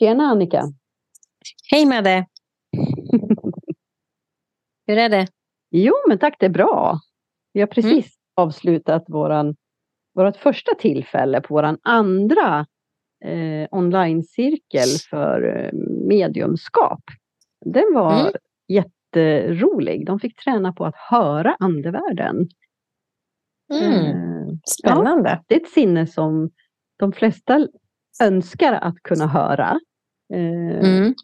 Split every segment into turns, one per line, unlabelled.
Tjena Annika!
Hej med dig! Hur är det?
Jo men tack, det är bra. Vi har precis mm. avslutat våran, vårat första tillfälle på våran andra eh, online-cirkel för eh, mediumskap. Den var mm. jätterolig. De fick träna på att höra andevärlden.
Mm. Eh, Spännande. Ja,
det är ett sinne som de flesta önskar att kunna höra. Eh, mm.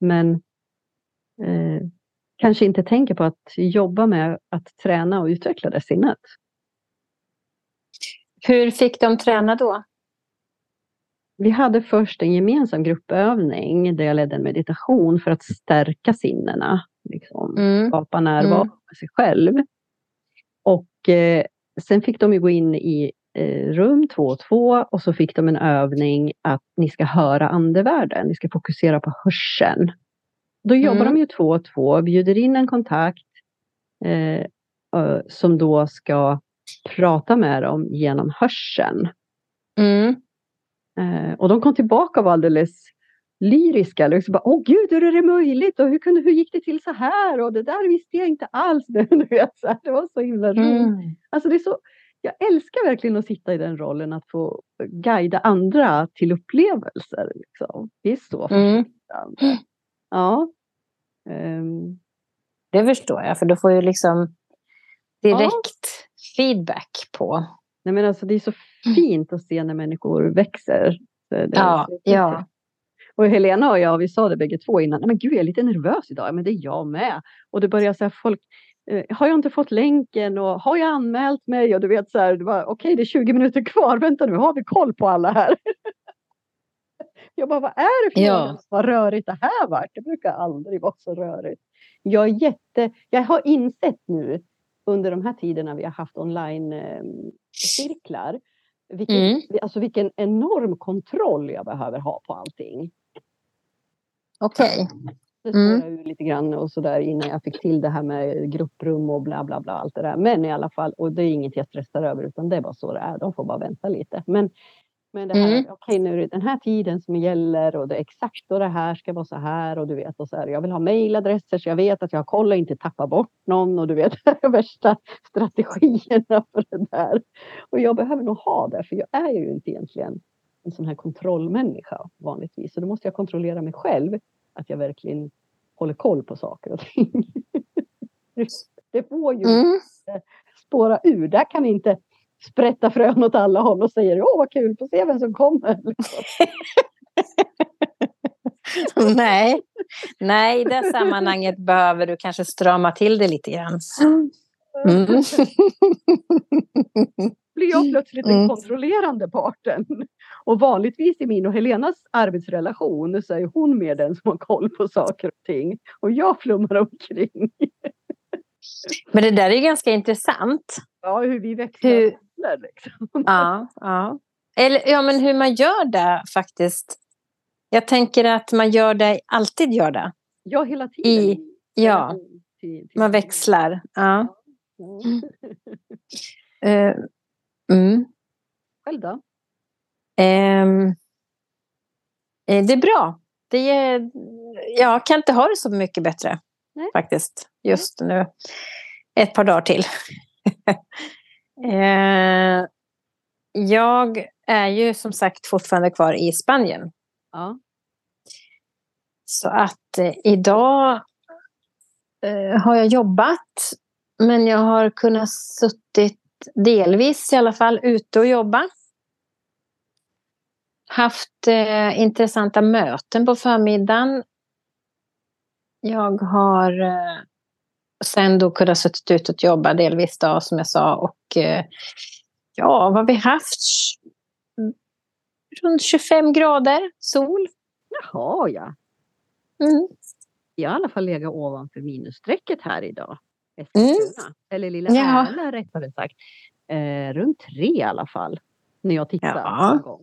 Men eh, kanske inte tänker på att jobba med att träna och utveckla det sinnet.
Hur fick de träna då?
Vi hade först en gemensam gruppövning där jag ledde en meditation för att stärka sinnena. Liksom, mm. Skapa närvaro mm. med sig själv. Och eh, sen fick de ju gå in i rum två och två och så fick de en övning att ni ska höra andevärlden. Ni ska fokusera på hörseln. Då jobbar mm. de ju två och två, bjuder in en kontakt eh, som då ska prata med dem genom hörseln. Mm. Eh, och de kom tillbaka och var alldeles lyriska. Liksom bara, Åh gud, hur är det möjligt? Och hur, kunde, hur gick det till så här? Och det där visste jag inte alls. Det var så himla roligt. Mm. Alltså, det är så, jag älskar verkligen att sitta i den rollen, att få guida andra till upplevelser. Liksom. Det är så mm. Ja. Um.
Det förstår jag, för då får ju liksom direkt ja. feedback på...
Nej, men alltså, det är så fint att se när människor växer.
ja, ja.
Och Helena och jag, vi sa det bägge två innan, men gud jag är lite nervös idag, men det är jag med. Och det börjar så här, folk, har jag inte fått länken och har jag anmält mig? Och du vet så här, okej okay, det är 20 minuter kvar, vänta nu, har vi koll på alla här? jag bara, vad är det för ja. vad rörigt det här vart? Det brukar aldrig vara så rörigt. Jag är jätte, jag har insett nu under de här tiderna vi har haft online eh, cirklar, vilken, mm. alltså vilken enorm kontroll jag behöver ha på allting.
Okej.
Okay. Det spårade mm. ur lite grann och sådär innan jag fick till det här med grupprum och bla bla bla allt det där. Men i alla fall, och det är inget jag stressar över utan det är bara så det är. De får bara vänta lite. Men, men det här, mm. okej okay, nu är det den här tiden som gäller och det är exakt och det här ska vara så här och du vet och så här. Jag vill ha mejladresser så jag vet att jag kollar inte tappa bort någon och du vet värsta strategierna för det där. Och jag behöver nog ha det för jag är ju inte egentligen en sån här kontrollmänniska vanligtvis. Så då måste jag kontrollera mig själv att jag verkligen håller koll på saker och ting. det får ju mm. spåra ur. Där kan inte sprätta frön åt alla håll och säga åh vad kul, få se vem som kommer.
Nej. Nej, i det sammanhanget behöver du kanske strama till det lite grann. Mm.
Blir jag plötsligt den mm. kontrollerande parten. Och vanligtvis i min och Helenas arbetsrelation så är hon mer den som har koll på saker och ting. Och jag flummar omkring.
Men det där är ganska intressant.
Ja, hur vi växlar. Hur... Liksom.
Ja, ja. Eller ja, men hur man gör det faktiskt. Jag tänker att man gör det, alltid gör det.
Ja, hela tiden.
I, ja, man växlar. Ja.
Mm. Mm. Själv då?
Um, det är bra. Det är, jag kan inte ha det så mycket bättre Nej. faktiskt just nu. Ett par dagar till. uh, jag är ju som sagt fortfarande kvar i Spanien.
Ja.
Så att eh, idag eh, har jag jobbat men jag har kunnat suttit delvis i alla fall ute och jobba. Haft eh, intressanta möten på förmiddagen. Jag har eh, sen då kunnat suttit ute och jobba delvis då, som jag sa. Och eh, ja, vad har vi haft? Runt 25 grader sol.
Jaha, ja. Mm. Jag har i alla fall legat ovanför minusstrecket här idag. Eskilstuna. Mm. Eller Lilla ja. Ärla rättare sagt. Eh, runt tre i alla fall. När jag tittade
ja.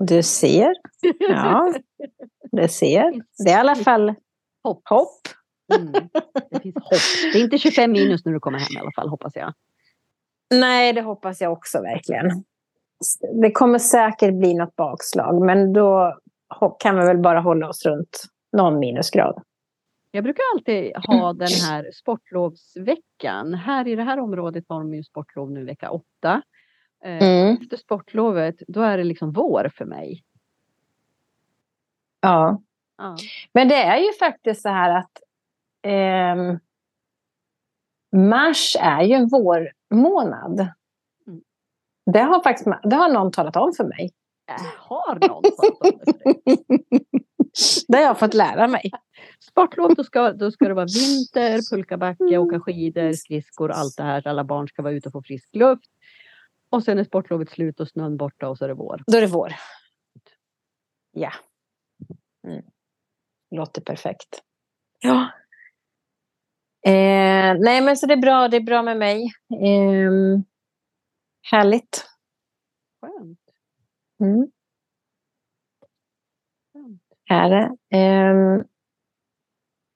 Du ser. Ja, du ser. Det är i alla fall
hopp. hopp. Mm. Det finns hopp. Det är inte 25 minus när du kommer hem i alla fall hoppas jag.
Nej, det hoppas jag också verkligen. Det kommer säkert bli något bakslag, men då kan vi väl bara hålla oss runt någon minusgrad.
Jag brukar alltid ha den här sportlovsveckan. Här i det här området har de ju sportlov nu vecka åtta. Eh, mm. Efter sportlovet, då är det liksom vår för mig.
Ja. ja. Men det är ju faktiskt så här att eh, mars är ju en vårmånad. Mm. Det har, faktiskt, det har någon talat om för mig.
Äh, har någon talat om det för dig?
det har jag fått lära mig.
Sportlov, då ska, då ska det vara vinter, pulkabacke, åka skidor, skridskor, allt det här. Alla barn ska vara ute och få frisk luft. Och sen är sportlovet slut och snön borta och så är det vår.
Då är det vår. Ja. Mm. Låter perfekt. Ja. Eh, nej men så det är bra, det är bra med mig. Eh, härligt.
Skönt.
Mm. Är det. Eh,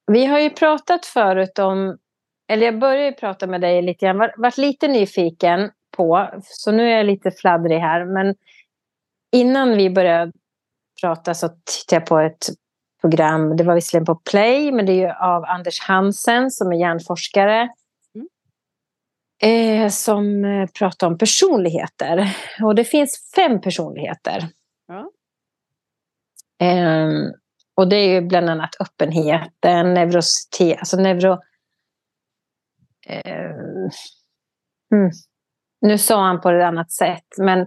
vi har ju pratat förut om, eller jag började ju prata med dig lite grann, varit lite nyfiken på, så nu är jag lite fladdrig här, men innan vi började prata så tittade jag på ett program, det var visserligen på Play, men det är ju av Anders Hansen som är hjärnforskare. Mm. Eh, som eh, pratar om personligheter. Och det finns fem personligheter. Eh, och det är ju bland annat öppenheten, neurositet, alltså neuro... Eh, hmm. Nu sa han på ett annat sätt, men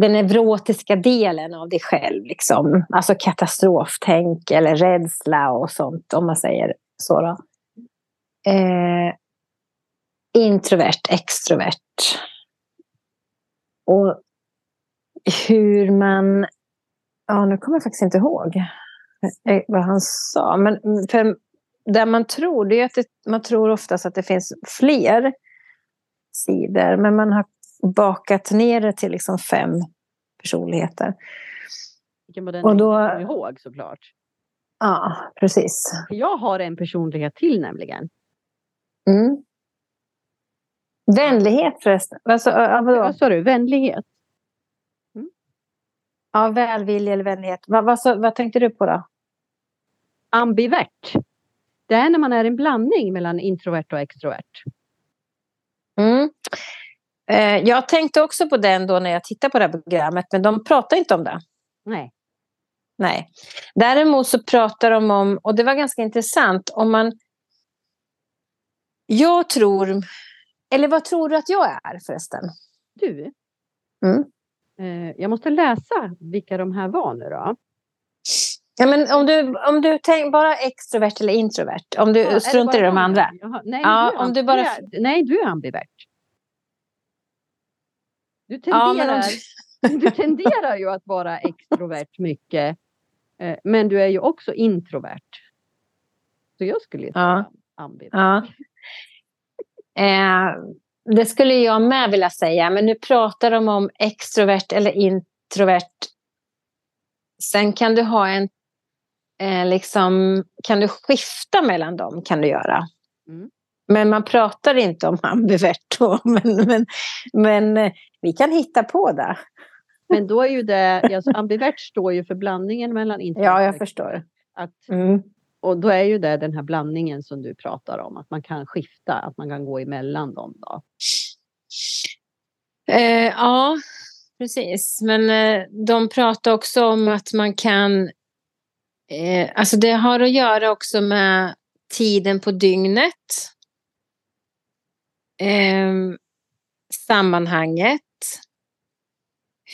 den neurotiska delen av dig själv. Liksom. Alltså katastroftänk eller rädsla och sånt, om man säger så. Då. Eh, introvert, extrovert. Och hur man... Ja, nu kommer jag faktiskt inte ihåg vad han sa. Men för det man tror, det är att det, man tror oftast att det finns fler sidor. Men man har bakat ner det till liksom fem personligheter.
Vilken modell och då, kommer ihåg såklart.
Ja, precis.
Jag har en personlighet till nämligen.
Mm. Vänlighet förresten. Alltså,
Vad sa du? Vänlighet?
Mm. Ja, välvilja eller vänlighet. Vad, vad, vad tänkte du på då?
Ambivert. Det är när man är en blandning mellan introvert och extrovert.
Mm. Eh, jag tänkte också på den då när jag tittade på det här programmet, men de pratar inte om det.
Nej.
Nej. Däremot så pratar de om, och det var ganska intressant, om man... Jag tror... Eller vad tror du att jag är förresten?
Du?
Mm.
Eh, jag måste läsa vilka de här var nu då.
Ja, men om du, om du tänker bara extrovert eller introvert, om du ja, struntar i de andra.
nej, ja, du om du bara... nej, du är ambivert. Du tenderar, ja, du... du tenderar ju att vara extrovert mycket. Eh, men du är ju också introvert. Så jag skulle säga ja. ambivert.
Ja. Eh, det skulle jag med vilja säga. Men nu pratar de om extrovert eller introvert. Sen kan du ha en eh, liksom, kan du skifta mellan dem kan du göra. Mm. Men man pratar inte om ambivert då. Men, men, men eh, vi kan hitta på det.
Men då är ju det, alltså ambivert står ju för blandningen mellan
introvert Ja, jag förstår.
Att, mm. Och då är ju det den här blandningen som du pratar om, att man kan skifta, att man kan gå emellan dem då.
Eh, ja, precis. Men eh, de pratar också om att man kan... Eh, alltså det har att göra också med tiden på dygnet. Eh, sammanhanget.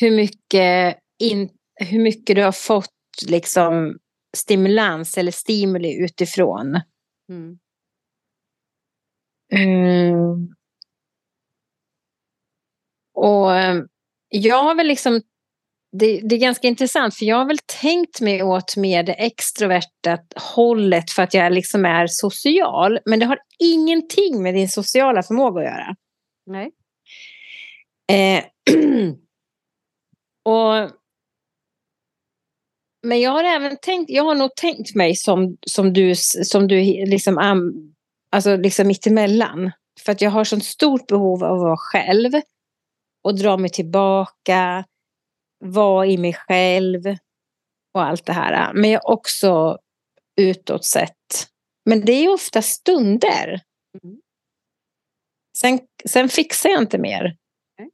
Hur mycket, in, hur mycket du har fått liksom, stimulans eller stimuli utifrån. Mm. Mm. Och jag har väl liksom det, det, är ganska intressant för jag har väl tänkt mig åt mer det extroverta hållet för att jag liksom är social. Men det har ingenting med din sociala förmåga att göra.
Nej.
Eh, och, men jag har även tänkt, jag har nog tänkt mig som, som du, som du liksom, alltså liksom mittemellan. För att jag har sånt stort behov av att vara själv. Och dra mig tillbaka. Vara i mig själv. och allt det här. Men jag också utåt sett. Men det är ofta stunder. Mm. Sen, sen fixar jag inte mer. Mm.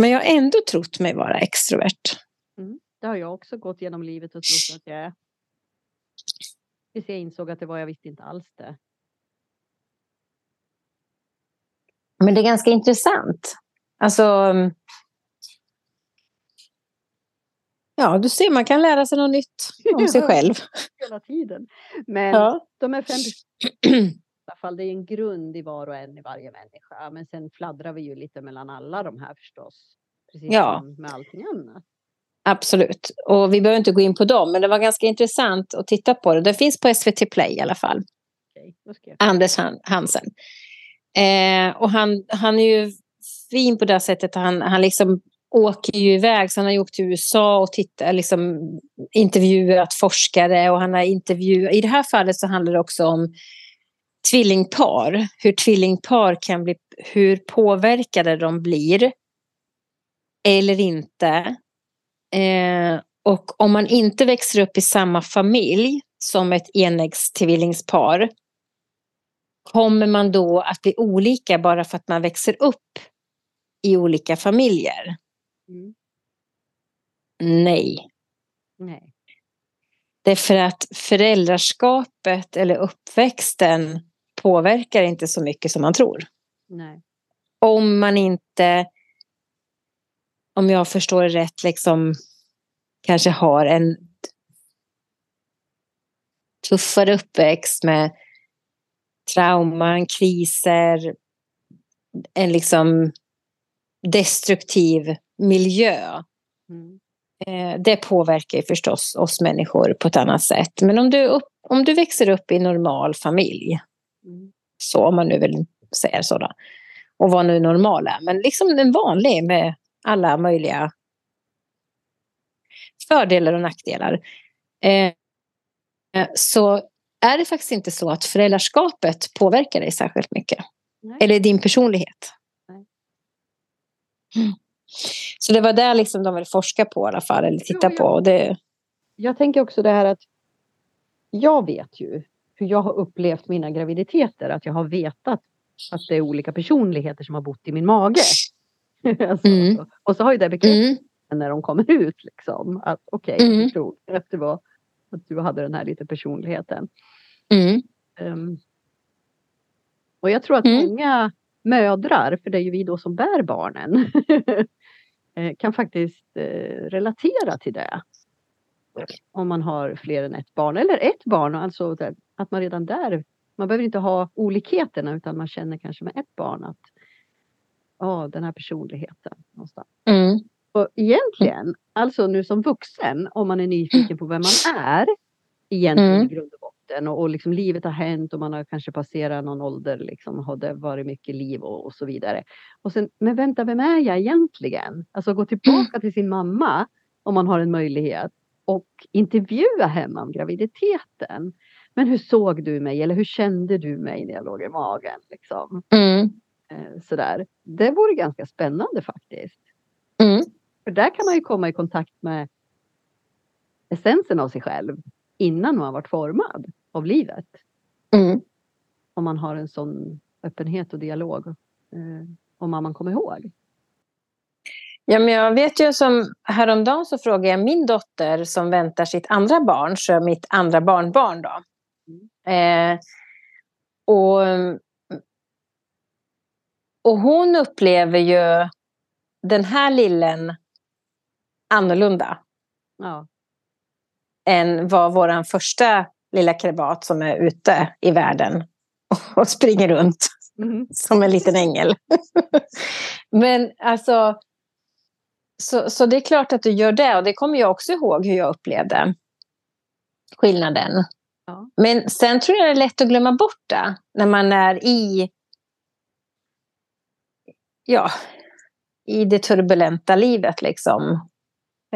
Men jag har ändå trott mig vara extrovert.
Mm. Det har jag också gått genom livet och trott att jag är. Tills jag insåg att det var jag visste inte alls det.
Men det är ganska intressant. Alltså, Ja, du ser, man kan lära sig något nytt om sig själv.
Hela tiden. Men ja. de är fem i alla fall, det är en grund i var och en i varje människa. Men sen fladdrar vi ju lite mellan alla de här förstås. Precis ja. som med allting annat.
Absolut. Och vi behöver inte gå in på dem, men det var ganska intressant att titta på det. Det finns på SVT Play i alla fall. Okay, Anders Hansen. Eh, och han, han är ju fin på det sättet. Han, han liksom åker ju iväg, så han har ju åkt till USA och tittat, liksom, intervjuat forskare och han har intervjuat, i det här fallet så handlar det också om tvillingpar, hur tvillingpar kan bli, hur påverkade de blir eller inte. Eh, och om man inte växer upp i samma familj som ett enäggstvillingspar, kommer man då att bli olika bara för att man växer upp i olika familjer? Mm. Nej.
Nej.
Därför att föräldraskapet eller uppväxten påverkar inte så mycket som man tror.
Nej.
Om man inte, om jag förstår det rätt, liksom kanske har en tuffare uppväxt med trauman, kriser, en liksom destruktiv miljö. Mm. Eh, det påverkar förstås oss människor på ett annat sätt. Men om du, upp, om du växer upp i normal familj, mm. så om man nu vill säga så då, och vad nu normal är, men liksom en vanlig med alla möjliga fördelar och nackdelar. Eh, så är det faktiskt inte så att föräldraskapet påverkar dig särskilt mycket. Nej. Eller din personlighet. Mm. Så det var det liksom de ville forska på i alla fall, eller titta på. Och det...
Jag tänker också det här att jag vet ju hur jag har upplevt mina graviditeter, att jag har vetat att det är olika personligheter som har bott i min mage. alltså, mm. Och så har ju det bekräftats mm. när de kommer ut. Liksom, att okej, okay, mm. jag förstod att, det var, att du hade den här lite personligheten.
Mm.
Um, och jag tror att mm. många mödrar, för det är ju vi då som bär barnen, kan faktiskt eh, relatera till det. Om man har fler än ett barn eller ett barn, alltså att man redan där, man behöver inte ha olikheterna utan man känner kanske med ett barn att ja, den här personligheten någonstans.
Mm.
Och egentligen, alltså nu som vuxen, om man är nyfiken på vem man är, egentligen mm. i grund och botten och, och liksom livet har hänt och man har kanske passerat någon ålder, liksom har det varit mycket liv och, och, så vidare. Och sen, men vänta, vem är jag egentligen? Alltså gå tillbaka till sin mamma om man har en möjlighet och intervjua henne om graviditeten. Men hur såg du mig eller hur kände du mig när jag låg i magen? Liksom?
Mm.
Eh, sådär. Det vore ganska spännande faktiskt.
Mm.
För där kan man ju komma i kontakt med essensen av sig själv innan man varit formad av livet.
Mm.
Om man har en sån öppenhet och dialog. Eh, om man kommer ihåg.
Ja, men jag vet ju som häromdagen så frågade jag min dotter som väntar sitt andra barn, så mitt andra barnbarn då. Mm. Eh, och, och hon upplever ju den här lillen annorlunda.
Ja
än vad vår första lilla krebat som är ute i världen och springer runt mm. som en liten ängel. Men alltså, så, så det är klart att du gör det och det kommer jag också ihåg hur jag upplevde skillnaden. Ja. Men sen tror jag det är lätt att glömma bort det när man är i ja, i det turbulenta livet liksom.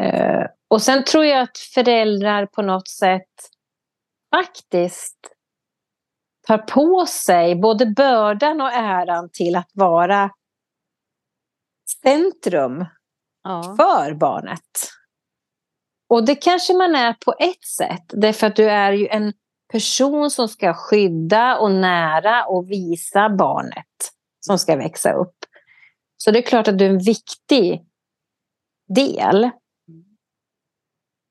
Eh, och sen tror jag att föräldrar på något sätt faktiskt tar på sig både bördan och äran till att vara centrum ja. för barnet. Och det kanske man är på ett sätt, därför att du är ju en person som ska skydda och nära och visa barnet som ska växa upp. Så det är klart att du är en viktig del.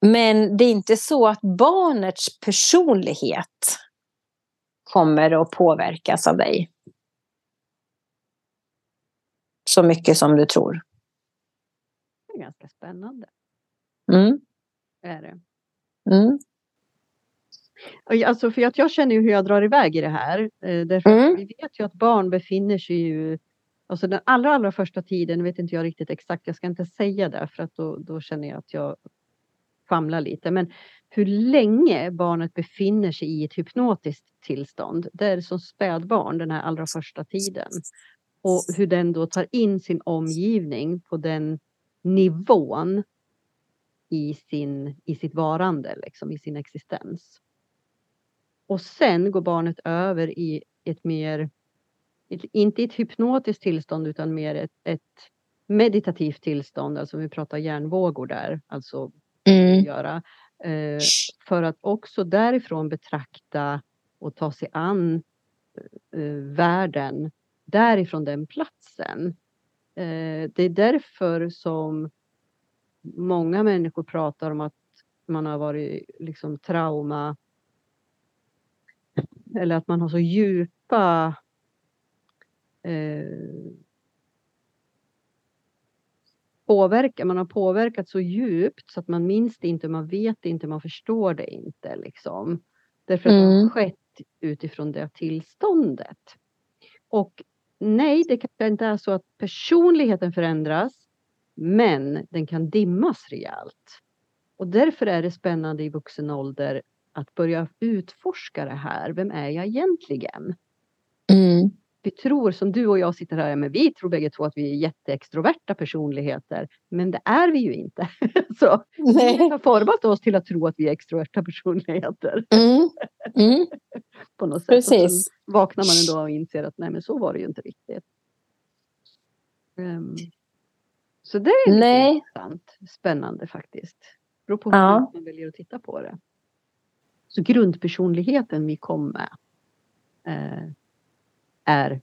Men det är inte så att barnets personlighet kommer att påverkas av dig. Så mycket som du tror.
Det är ganska spännande.
Mm.
Är det.
Mm.
Alltså för att jag känner ju hur jag drar iväg i det här. Eh, därför mm. vi vet ju att barn befinner sig ju Alltså den allra, allra första tiden vet inte jag riktigt exakt. Jag ska inte säga det för att då, då känner jag att jag famla lite. Men hur länge barnet befinner sig i ett hypnotiskt tillstånd. Det är som spädbarn den här allra första tiden. Och hur den då tar in sin omgivning på den nivån i, sin, i sitt varande, liksom, i sin existens. Och sen går barnet över i ett mer, ett, inte ett hypnotiskt tillstånd utan mer ett, ett meditativt tillstånd, alltså vi pratar hjärnvågor där, alltså mm. göra. Eh, för att också därifrån betrakta och ta sig an eh, världen därifrån den platsen. Eh, det är därför som många människor pratar om att man har varit liksom trauma eller att man har så djupa eh, påverka, man har påverkat så djupt så att man minns det inte, man vet det inte, man förstår det inte. Liksom. Därför att mm. det har mm. skett utifrån det tillståndet. Och nej, det kanske inte är så att personligheten förändras, men den kan dimmas rejält. Och därför är det spännande i vuxen ålder att börja utforska det här. Vem är jag egentligen?
Mm.
Vi tror, som du och jag sitter här med, vi tror bägge två att vi är jätteextroverta personligheter. Men det är vi ju inte. Så Nej. vi har format oss till att tro att vi är extroverta personligheter.
Mm. Mm.
På något sätt.
Precis.
Och så vaknar man en dag och inser att nej men så var det ju inte riktigt. Um, så det är Nej. intressant, spännande faktiskt. Det beror på hur ja. man väljer att titta på det. Så grundpersonligheten vi kom med eh, är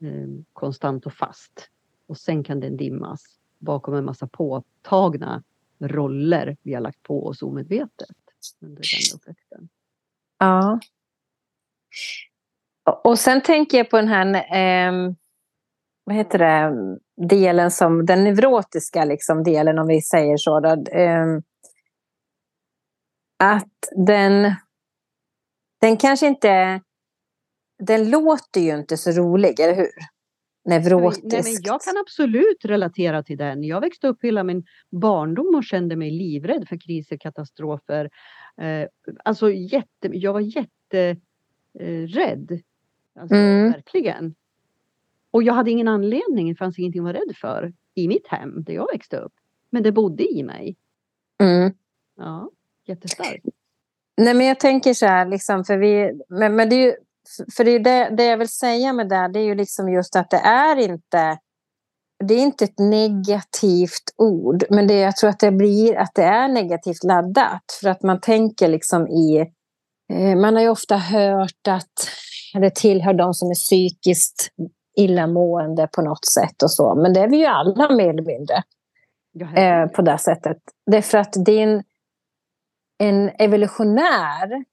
ehm, konstant och fast. Och sen kan den dimmas bakom en massa påtagna roller vi har lagt på oss omedvetet under den uppväxten.
Ja. Och sen tänker jag på den här, eh, vad heter det, delen som, den neurotiska liksom delen om vi säger så. Då, eh, att den, den kanske inte, den låter ju inte så rolig, eller hur? Neurotisk.
Nej, men jag kan absolut relatera till den. Jag växte upp hela min barndom och kände mig livrädd för kriser, katastrofer. Eh, alltså jätte, jag var jätterädd. Eh, alltså, mm. Verkligen. Och jag hade ingen anledning, det fanns ingenting att vara rädd för i mitt hem där jag växte upp. Men det bodde i mig.
Mm.
Ja jättestarkt.
Nej, men jag tänker så här, liksom, för, vi, men, men det är ju, för det, det, det jag vill säga med det, det är ju liksom just att det är inte det är inte ett negativt ord, men det, jag tror att det blir att det är negativt laddat. För att man tänker liksom i... Eh, man har ju ofta hört att det tillhör de som är psykiskt illamående på något sätt och så. Men det är vi ju alla mer eller mindre. Eh, på det sättet. Det är för att är en, evolutionär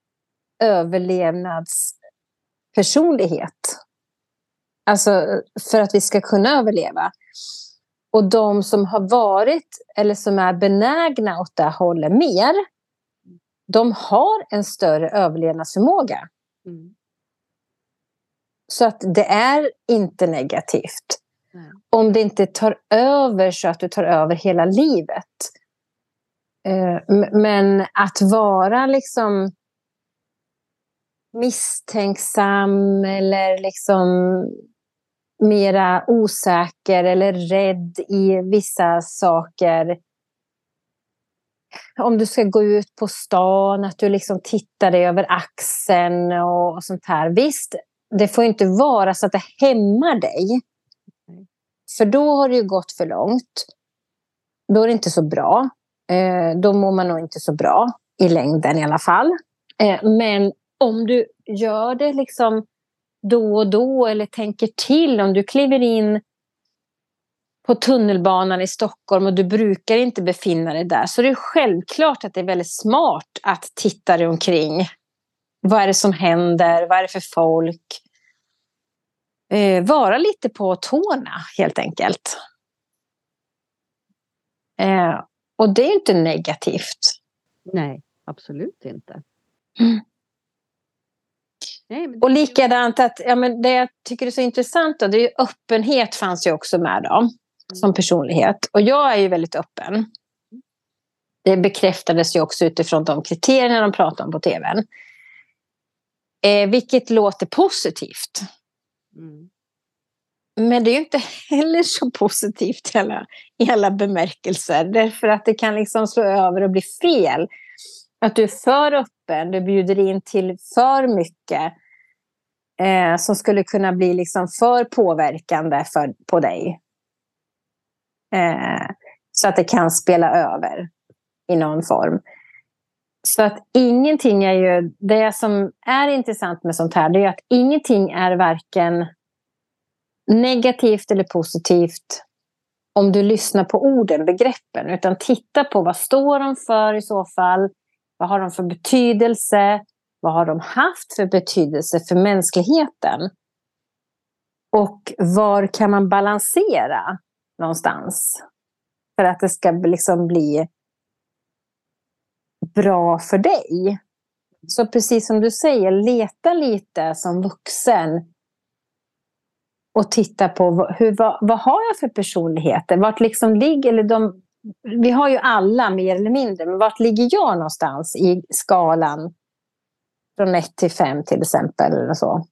överlevnadspersonlighet. Alltså för att vi ska kunna överleva. Och de som har varit eller som är benägna åt det hållet mer, de har en större överlevnadsförmåga. Mm. Så att det är inte negativt. Mm. Om det inte tar över så att du tar över hela livet. Eh, men att vara liksom misstänksam eller liksom mera osäker eller rädd i vissa saker. Om du ska gå ut på stan, att du liksom tittar dig över axeln och sånt här. Visst, det får inte vara så att det hämmar dig. För då har det ju gått för långt. Då är det inte så bra. Eh, då mår man nog inte så bra i längden i alla fall. Eh, men om du gör det liksom då och då eller tänker till, om du kliver in på tunnelbanan i Stockholm och du brukar inte befinna dig där så är det självklart att det är väldigt smart att titta dig omkring. Vad är det som händer? Vad är det för folk? Eh, vara lite på tårna helt enkelt. Eh, och det är inte negativt.
Nej, absolut inte.
Mm. Nej, och likadant att ja, men det jag tycker är så intressant då, det är öppenhet fanns ju också med då, mm. som personlighet. Och jag är ju väldigt öppen. Det bekräftades ju också utifrån de kriterierna de pratade om på tv. Eh, vilket låter positivt. Mm. Men det är ju inte heller så positivt i alla, i alla bemärkelser. Därför att det kan liksom slå över och bli fel. Att du är för öppen, du bjuder in till för mycket eh, som skulle kunna bli liksom för påverkande för, på dig. Eh, så att det kan spela över i någon form. Så att ingenting är ju... Det som är intressant med sånt här det är att ingenting är varken negativt eller positivt om du lyssnar på orden, begreppen. Utan titta på vad står de för i så fall. Vad har de för betydelse? Vad har de haft för betydelse för mänskligheten? Och var kan man balansera någonstans? För att det ska liksom bli bra för dig. Så precis som du säger, leta lite som vuxen och titta på hur, vad, vad har jag för personligheter? Vart liksom ligger, eller de, vi har ju alla mer eller mindre, men vart ligger jag någonstans i skalan från 1 till 5 till exempel? Eller så.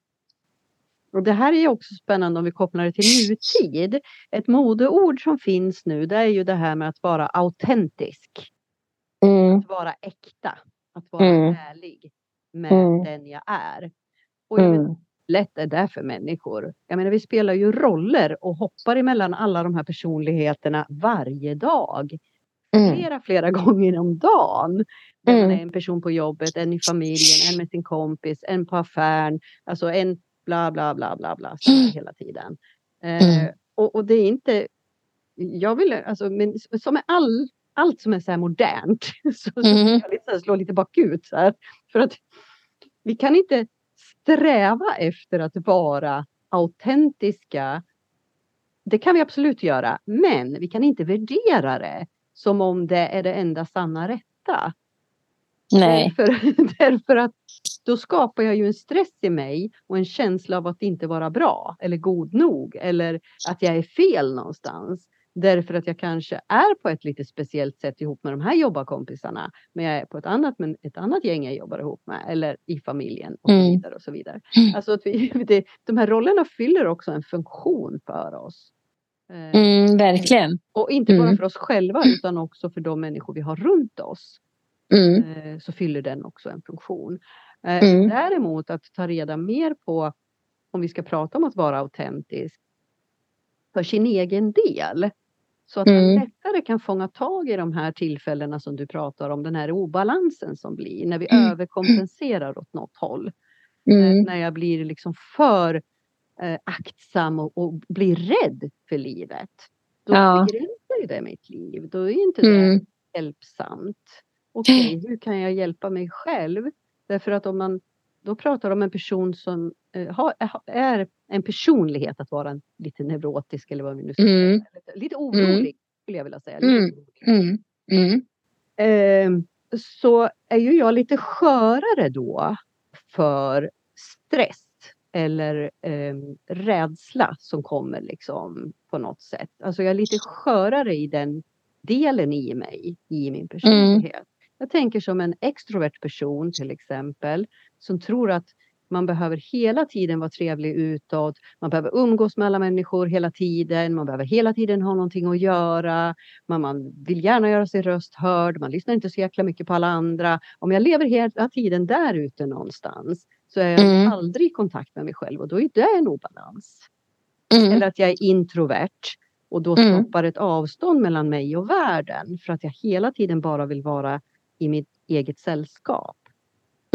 Och det här är också spännande om vi kopplar det till nutid. Ett modeord som finns nu det är ju det här med att vara autentisk. Mm. Att vara äkta. Att vara mm. ärlig med mm. den jag är. Och jag mm lätt är det för människor? Jag menar, vi spelar ju roller och hoppar emellan alla de här personligheterna varje dag. Mm. Flera, flera gånger om dagen. Mm. En person på jobbet, en i familjen, en med sin kompis, en på affären. Alltså en bla, bla, bla, bla, bla. Mm. Hela tiden. Eh, mm. och, och, det är inte... Jag vill, alltså, men som är all, allt som är så här modernt. Så, så mm. jag lite, slå lite bakut. Så här, för att vi kan inte sträva efter att vara autentiska. Det kan vi absolut göra, men vi kan inte värdera det som om det är det enda sanna rätta.
Nej.
Därför, därför att då skapar jag ju en stress i mig och en känsla av att inte vara bra eller god nog eller att jag är fel någonstans. Därför att jag kanske är på ett lite speciellt sätt ihop med de här jobbarkompisarna. Men jag är på ett annat, men ett annat gäng jag jobbar ihop med. Eller i familjen och så mm. vidare. Och så vidare. Mm. Alltså att vi, det, de här rollerna fyller också en funktion för oss.
Eh, mm, verkligen.
Och inte bara mm. för oss själva utan också för de människor vi har runt oss. Mm. Eh, så fyller den också en funktion. Eh, mm. Däremot att ta reda mer på om vi ska prata om att vara autentisk för sin egen del. Så att mm. man lättare kan fånga tag i de här tillfällena som du pratar om, den här obalansen som blir när vi mm. överkompenserar åt något håll. Mm. När, när, jag blir liksom för eh, aktsam och, och, blir rädd för livet. Då ja. begränsar det mitt liv. Då är inte det mm. hjälpsamt. Okej, okay, hur kan jag hjälpa mig själv? Därför att om man då pratar om en person som eh, har, är en personlighet att vara en, lite neurotisk eller vad vi nu ska mm. säga. Lite, lite orolig mm. skulle jag vilja säga. Mm. mm. Mm. Eh, så är ju jag lite skörare då för stress eller eh, rädsla som kommer liksom på något sätt. Alltså jag är lite skörare i den delen i mig, i min personlighet. Mm. Jag tänker som en extrovert person till exempel som tror att man behöver hela tiden vara trevlig utåt. Man behöver umgås med alla människor hela tiden. Man behöver hela tiden ha någonting att göra. Man, man vill gärna göra sin röst hörd. Man lyssnar inte så jäkla mycket på alla andra. Om jag lever hela tiden där ute någonstans så är jag mm. aldrig i kontakt med mig själv och då är det en obalans. Mm. Eller att jag är introvert Och då mm. skapar ett avstånd mellan mig och världen för att jag hela tiden bara vill vara i mitt eget sällskap.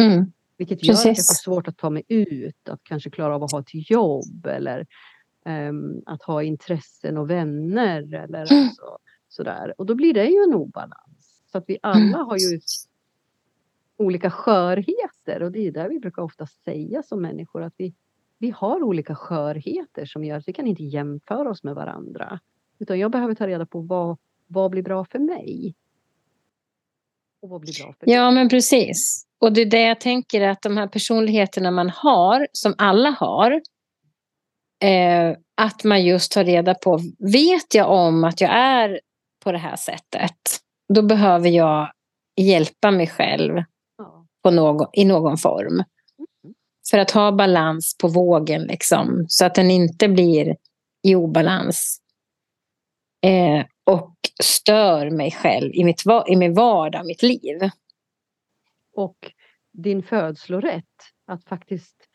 Mm. Vilket gör Precis. att jag får svårt att ta mig ut, att kanske klara av att ha ett jobb eller um, att ha intressen och vänner eller mm. alltså, sådär. Och då blir det ju en obalans. Så att vi alla mm. har ju olika skörheter och det är där vi brukar ofta säga som människor att vi, vi har olika skörheter som gör att vi kan inte jämföra oss med varandra. Utan jag behöver ta reda på vad, vad blir bra för mig?
Och vad blir bra för Ja, men precis. Och det är det jag tänker att de här personligheterna man har, som alla har, eh, att man just tar reda på, vet jag om att jag är på det här sättet, då behöver jag hjälpa mig själv på någon, i någon form. Mm. För att ha balans på vågen, liksom, så att den inte blir i obalans. Eh, stör mig själv i, mitt, i min vardag, mitt liv.
Och din födslorätt, att faktiskt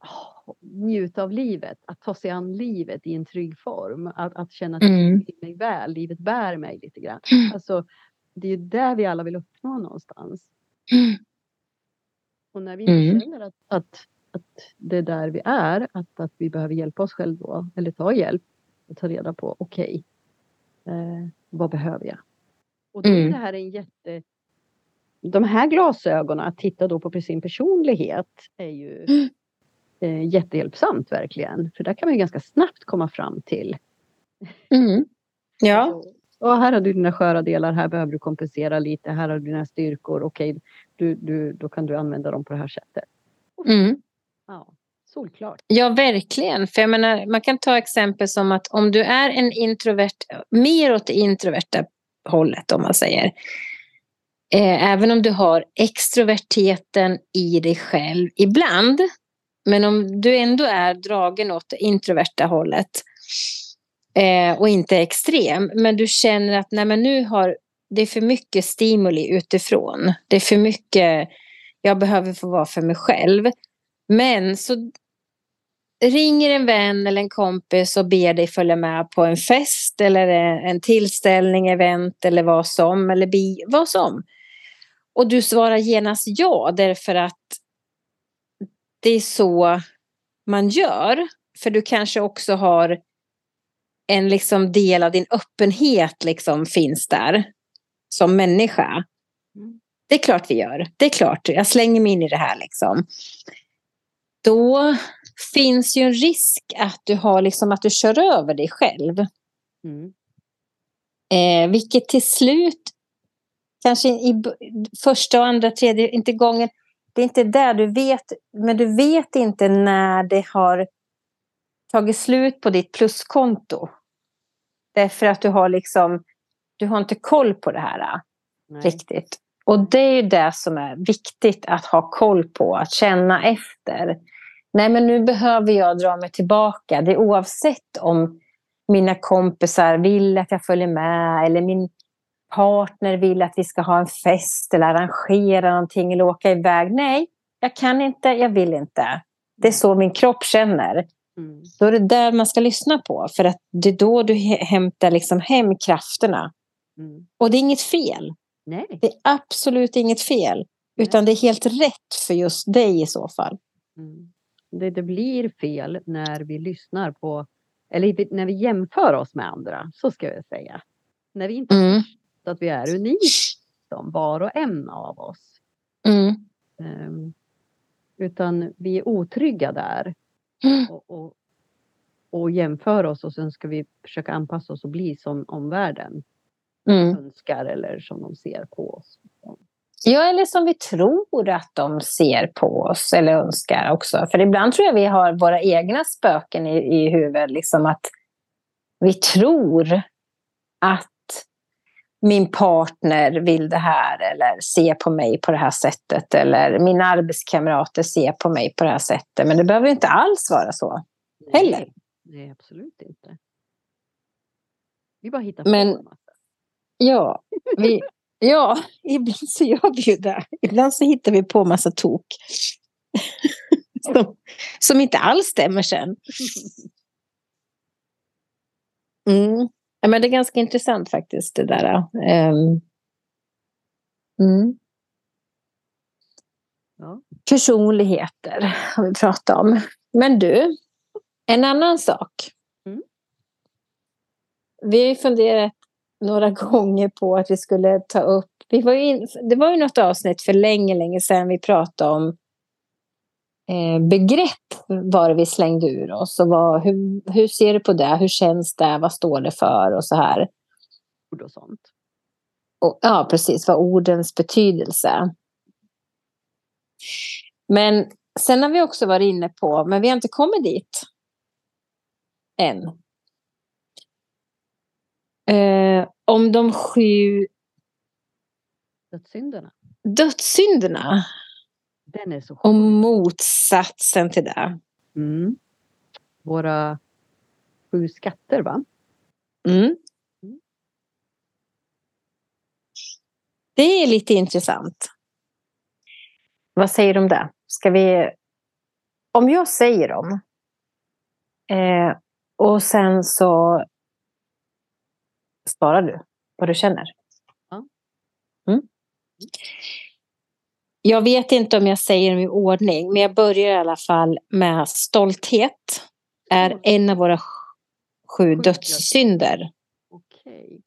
oh, njuta av livet, att ta sig an livet i en trygg form, att, att känna att mm. mig väl, livet bär mig lite grann. Mm. Alltså, det är där vi alla vill uppnå någonstans. Mm. Och när vi mm. känner att, att, att det är där vi är, att, att vi behöver hjälpa oss själva eller ta hjälp och ta reda på, okej, okay, eh, vad behöver jag? Och då är mm. det här en jätte... De här glasögonen, att titta då på sin personlighet, är ju mm. eh, jättehjälpsamt verkligen. För där kan man ganska snabbt komma fram till.
Mm. Ja.
Och här har du dina sköra delar, här behöver du kompensera lite, här har du dina styrkor, okej, okay, du, du, då kan du använda dem på det här sättet.
Mm.
Ja, solklart.
Ja, verkligen. För jag menar, man kan ta exempel som att om du är en introvert, mer åt det introverta hållet om man säger. Eh, även om du har extroverteten i dig själv ibland. Men om du ändå är dragen åt det introverta hållet eh, och inte extrem. Men du känner att nej, men nu har det är för mycket stimuli utifrån. Det är för mycket, jag behöver få vara för mig själv. Men så ringer en vän eller en kompis och ber dig följa med på en fest eller en tillställning, event eller vad som, eller bi, vad som. Och du svarar genast ja därför att det är så man gör. För du kanske också har en liksom del av din öppenhet liksom finns där som människa. Mm. Det är klart vi gör. Det är klart, jag slänger mig in i det här liksom. Då finns ju en risk att du har liksom att du kör över dig själv. Mm. Eh, vilket till slut, kanske i första och andra, tredje, inte gången, det är inte där du vet, men du vet inte när det har tagit slut på ditt pluskonto. Därför att du har liksom du har inte koll på det här Nej. riktigt. Och det är ju det som är viktigt att ha koll på, att känna efter. Nej, men nu behöver jag dra mig tillbaka. Det är oavsett om mina kompisar vill att jag följer med eller min partner vill att vi ska ha en fest eller arrangera någonting eller åka iväg. Nej, jag kan inte, jag vill inte. Det är så min kropp känner. Mm. Då är det där man ska lyssna på för att det är då du hämtar liksom hem krafterna. Mm. Och det är inget fel.
Nej.
Det är absolut inget fel. Utan det är helt rätt för just dig i så fall.
Mm. Det, det, blir fel när vi lyssnar på, eller när vi jämför oss med andra, så ska jag säga. När vi inte mm. att vi är unika som var och en av oss.
Mm.
Um, utan vi är otrygga där. Mm. Och, och, och jämför oss och sen ska vi försöka anpassa oss och bli som omvärlden mm. önskar eller som de ser på oss.
Ja, eller som vi tror att de ser på oss eller önskar också. För ibland tror jag vi har våra egna spöken i, i huvudet. Liksom att vi tror att min partner vill det här eller ser på mig på det här sättet. Eller mina arbetskamrater ser på mig på det här sättet. Men det behöver inte alls vara så heller.
Nej, nej absolut inte. Vi bara hittar på
Men. Ja, vi, ja, ibland så gör vi ju det. Ibland så hittar vi på massa tok. som, som inte alls stämmer sen. Mm. Ja, men det är ganska intressant faktiskt det där. Um. Mm. Ja. Personligheter har vi pratat om. Men du, en annan sak. Mm. Vi har funderat några gånger på att vi skulle ta upp... Vi var in, det var ju något avsnitt för länge, länge sedan vi pratade om eh, begrepp var vi slängde ur oss. Och vad, hur, hur ser du på det? Hur känns det? Vad står det för? Och så här.
Ord och sånt.
Och, ja, precis. Vad ordens betydelse. Men sen har vi också varit inne på, men vi har inte kommit dit än. Eh, om de sju
dödssynderna.
Dödssynderna.
Den är så
Och motsatsen till det.
Mm. Våra sju skatter, va?
Mm. mm. Det är lite intressant. Vad säger du om det? Ska vi... Om jag säger dem eh, och sen så svarar du vad du känner. Mm. Jag vet inte om jag säger dem i ordning, men jag börjar i alla fall med stolthet. är en av våra sju dödssynder.
Okej.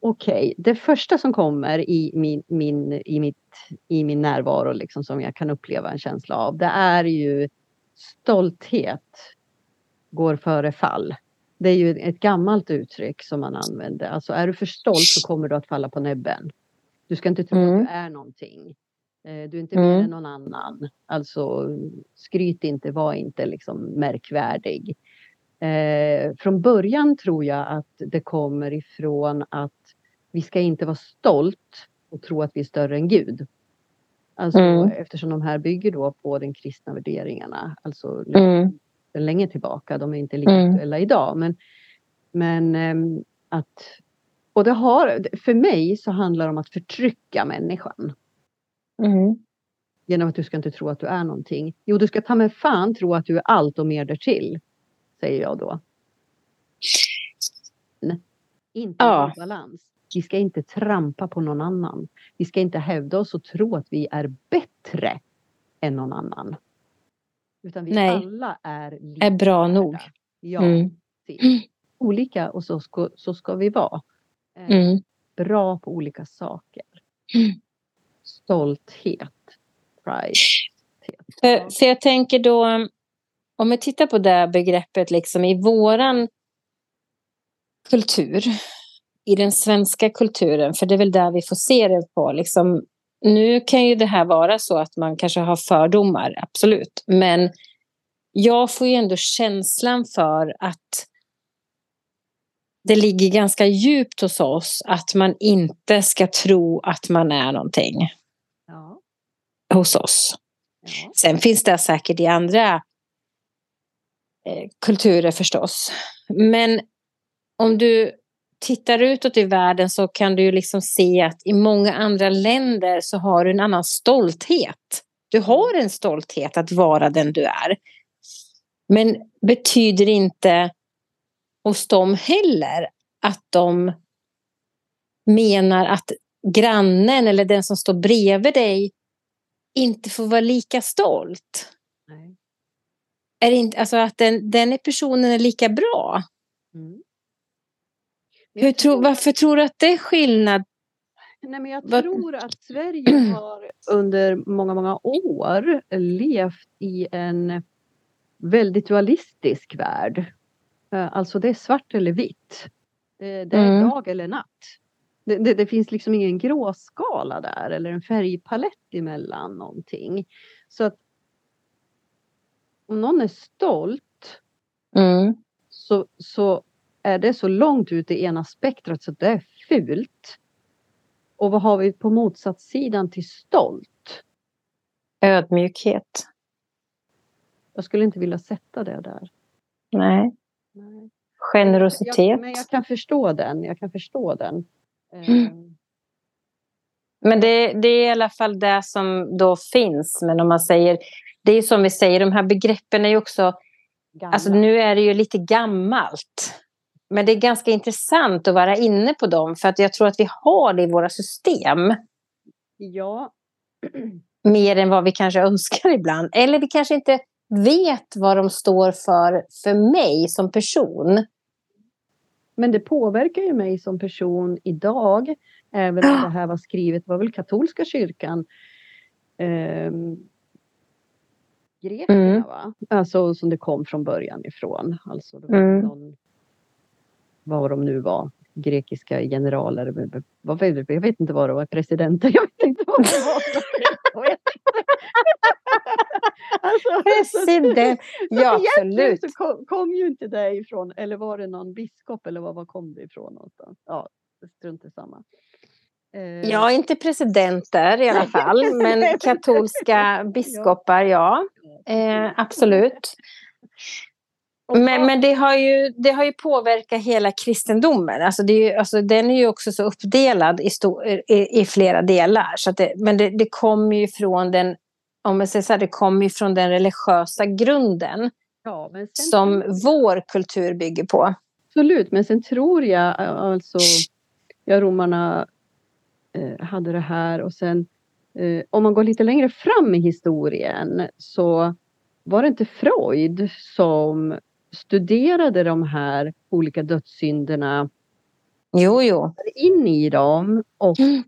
Okej, det första som kommer i min, min, i mitt, i min närvaro, liksom, som jag kan uppleva en känsla av, det är ju stolthet går före fall. Det är ju ett gammalt uttryck som man använder. Alltså är du för stolt så kommer du att falla på näbben. Du ska inte tro mm. att du är någonting. Eh, du är inte mm. mer än någon annan. Alltså skryt inte, var inte liksom märkvärdig. Eh, från början tror jag att det kommer ifrån att vi ska inte vara stolt och tro att vi är större än Gud. Alltså, mm. Eftersom de här bygger då på den kristna värderingarna. Alltså mm. Länge tillbaka. De är inte lika mm. aktuella idag. Men, men äm, att... Och det har, för mig så handlar det om att förtrycka människan. Mm. Genom att du ska inte tro att du är någonting. Jo, du ska ta med fan tro att du är allt och mer därtill. Säger jag då. Inte ja. balans. Vi ska inte trampa på någon annan. Vi ska inte hävda oss och tro att vi är bättre än någon annan. Utan vi Nej. alla är
lika Är bra nog.
Ja, mm. Olika och så ska, så ska vi vara. Eh, mm. Bra på olika saker. Mm. Stolthet. Pride.
För, för jag tänker då, om vi tittar på det begreppet liksom i våran kultur i den svenska kulturen, för det är väl där vi får se det på. Liksom, nu kan ju det här vara så att man kanske har fördomar, absolut. Men jag får ju ändå känslan för att det ligger ganska djupt hos oss att man inte ska tro att man är någonting. Ja. Hos oss. Ja. Sen finns det säkert i andra eh, kulturer förstås. Men om du tittar utåt i världen så kan du ju liksom se att i många andra länder så har du en annan stolthet. Du har en stolthet att vara den du är. Men betyder inte hos dem heller att de menar att grannen eller den som står bredvid dig inte får vara lika stolt. Nej. Är inte, alltså att den, den personen är lika bra. Hur tro, varför tror du att det är skillnad?
Nej, men jag tror att Sverige har under många, många år levt i en väldigt dualistisk värld. Eh, alltså det är svart eller vitt. Det, det är mm. dag eller natt. Det, det, det, finns liksom ingen gråskala där eller en färgpalett emellan någonting. Så att om någon är stolt mm. så, så är det så långt ut i ena spektrat så det är fult. Och vad har vi på motsatssidan till stolt?
Ödmjukhet.
Jag skulle inte vilja sätta det där.
Nej. Nej. Generositet. Jag,
men jag kan förstå den. Jag kan förstå den. Mm.
Men det, det, är i alla fall det som då finns. Men om man säger, det är som vi säger, de här begreppen är ju också, Gamla. alltså nu är det ju lite gammalt. Men det är ganska intressant att vara inne på dem för att jag tror att vi har det i våra system.
Ja.
Mer än vad vi kanske önskar ibland. Eller vi kanske inte vet vad de står för för mig som person.
Men det påverkar ju mig som person idag. Även om det här var skrivet, var väl katolska kyrkan. Eh, grekerna mm. va? Alltså som det kom från början ifrån. Alltså det var mm. någon, vad de nu var, grekiska generaler. Jag vet inte vad det var, presidenter. Jag vet inte vad det var.
alltså, President, ja absolut.
så kom, kom, ju inte det ifrån, eller var det någon biskop eller var, var kom det ifrån någonstans? Ja, strunt i samma.
Eh. Ja, inte presidenter i alla fall, men katolska biskopar, ja. Eh, absolut. Men, men det, har ju, det har ju påverkat hela kristendomen. Alltså det är ju, alltså den är ju också så uppdelad i, stor, i, i flera delar. Så det, men det, det kommer ju från den, om man säger så här, det kommer från den religiösa grunden. Ja, som vår kultur bygger på.
Absolut, men sen tror jag alltså, ja romarna eh, hade det här och sen eh, om man går lite längre fram i historien så var det inte Freud som studerade de här olika dödssynderna
jo, jo.
in i dem och mm.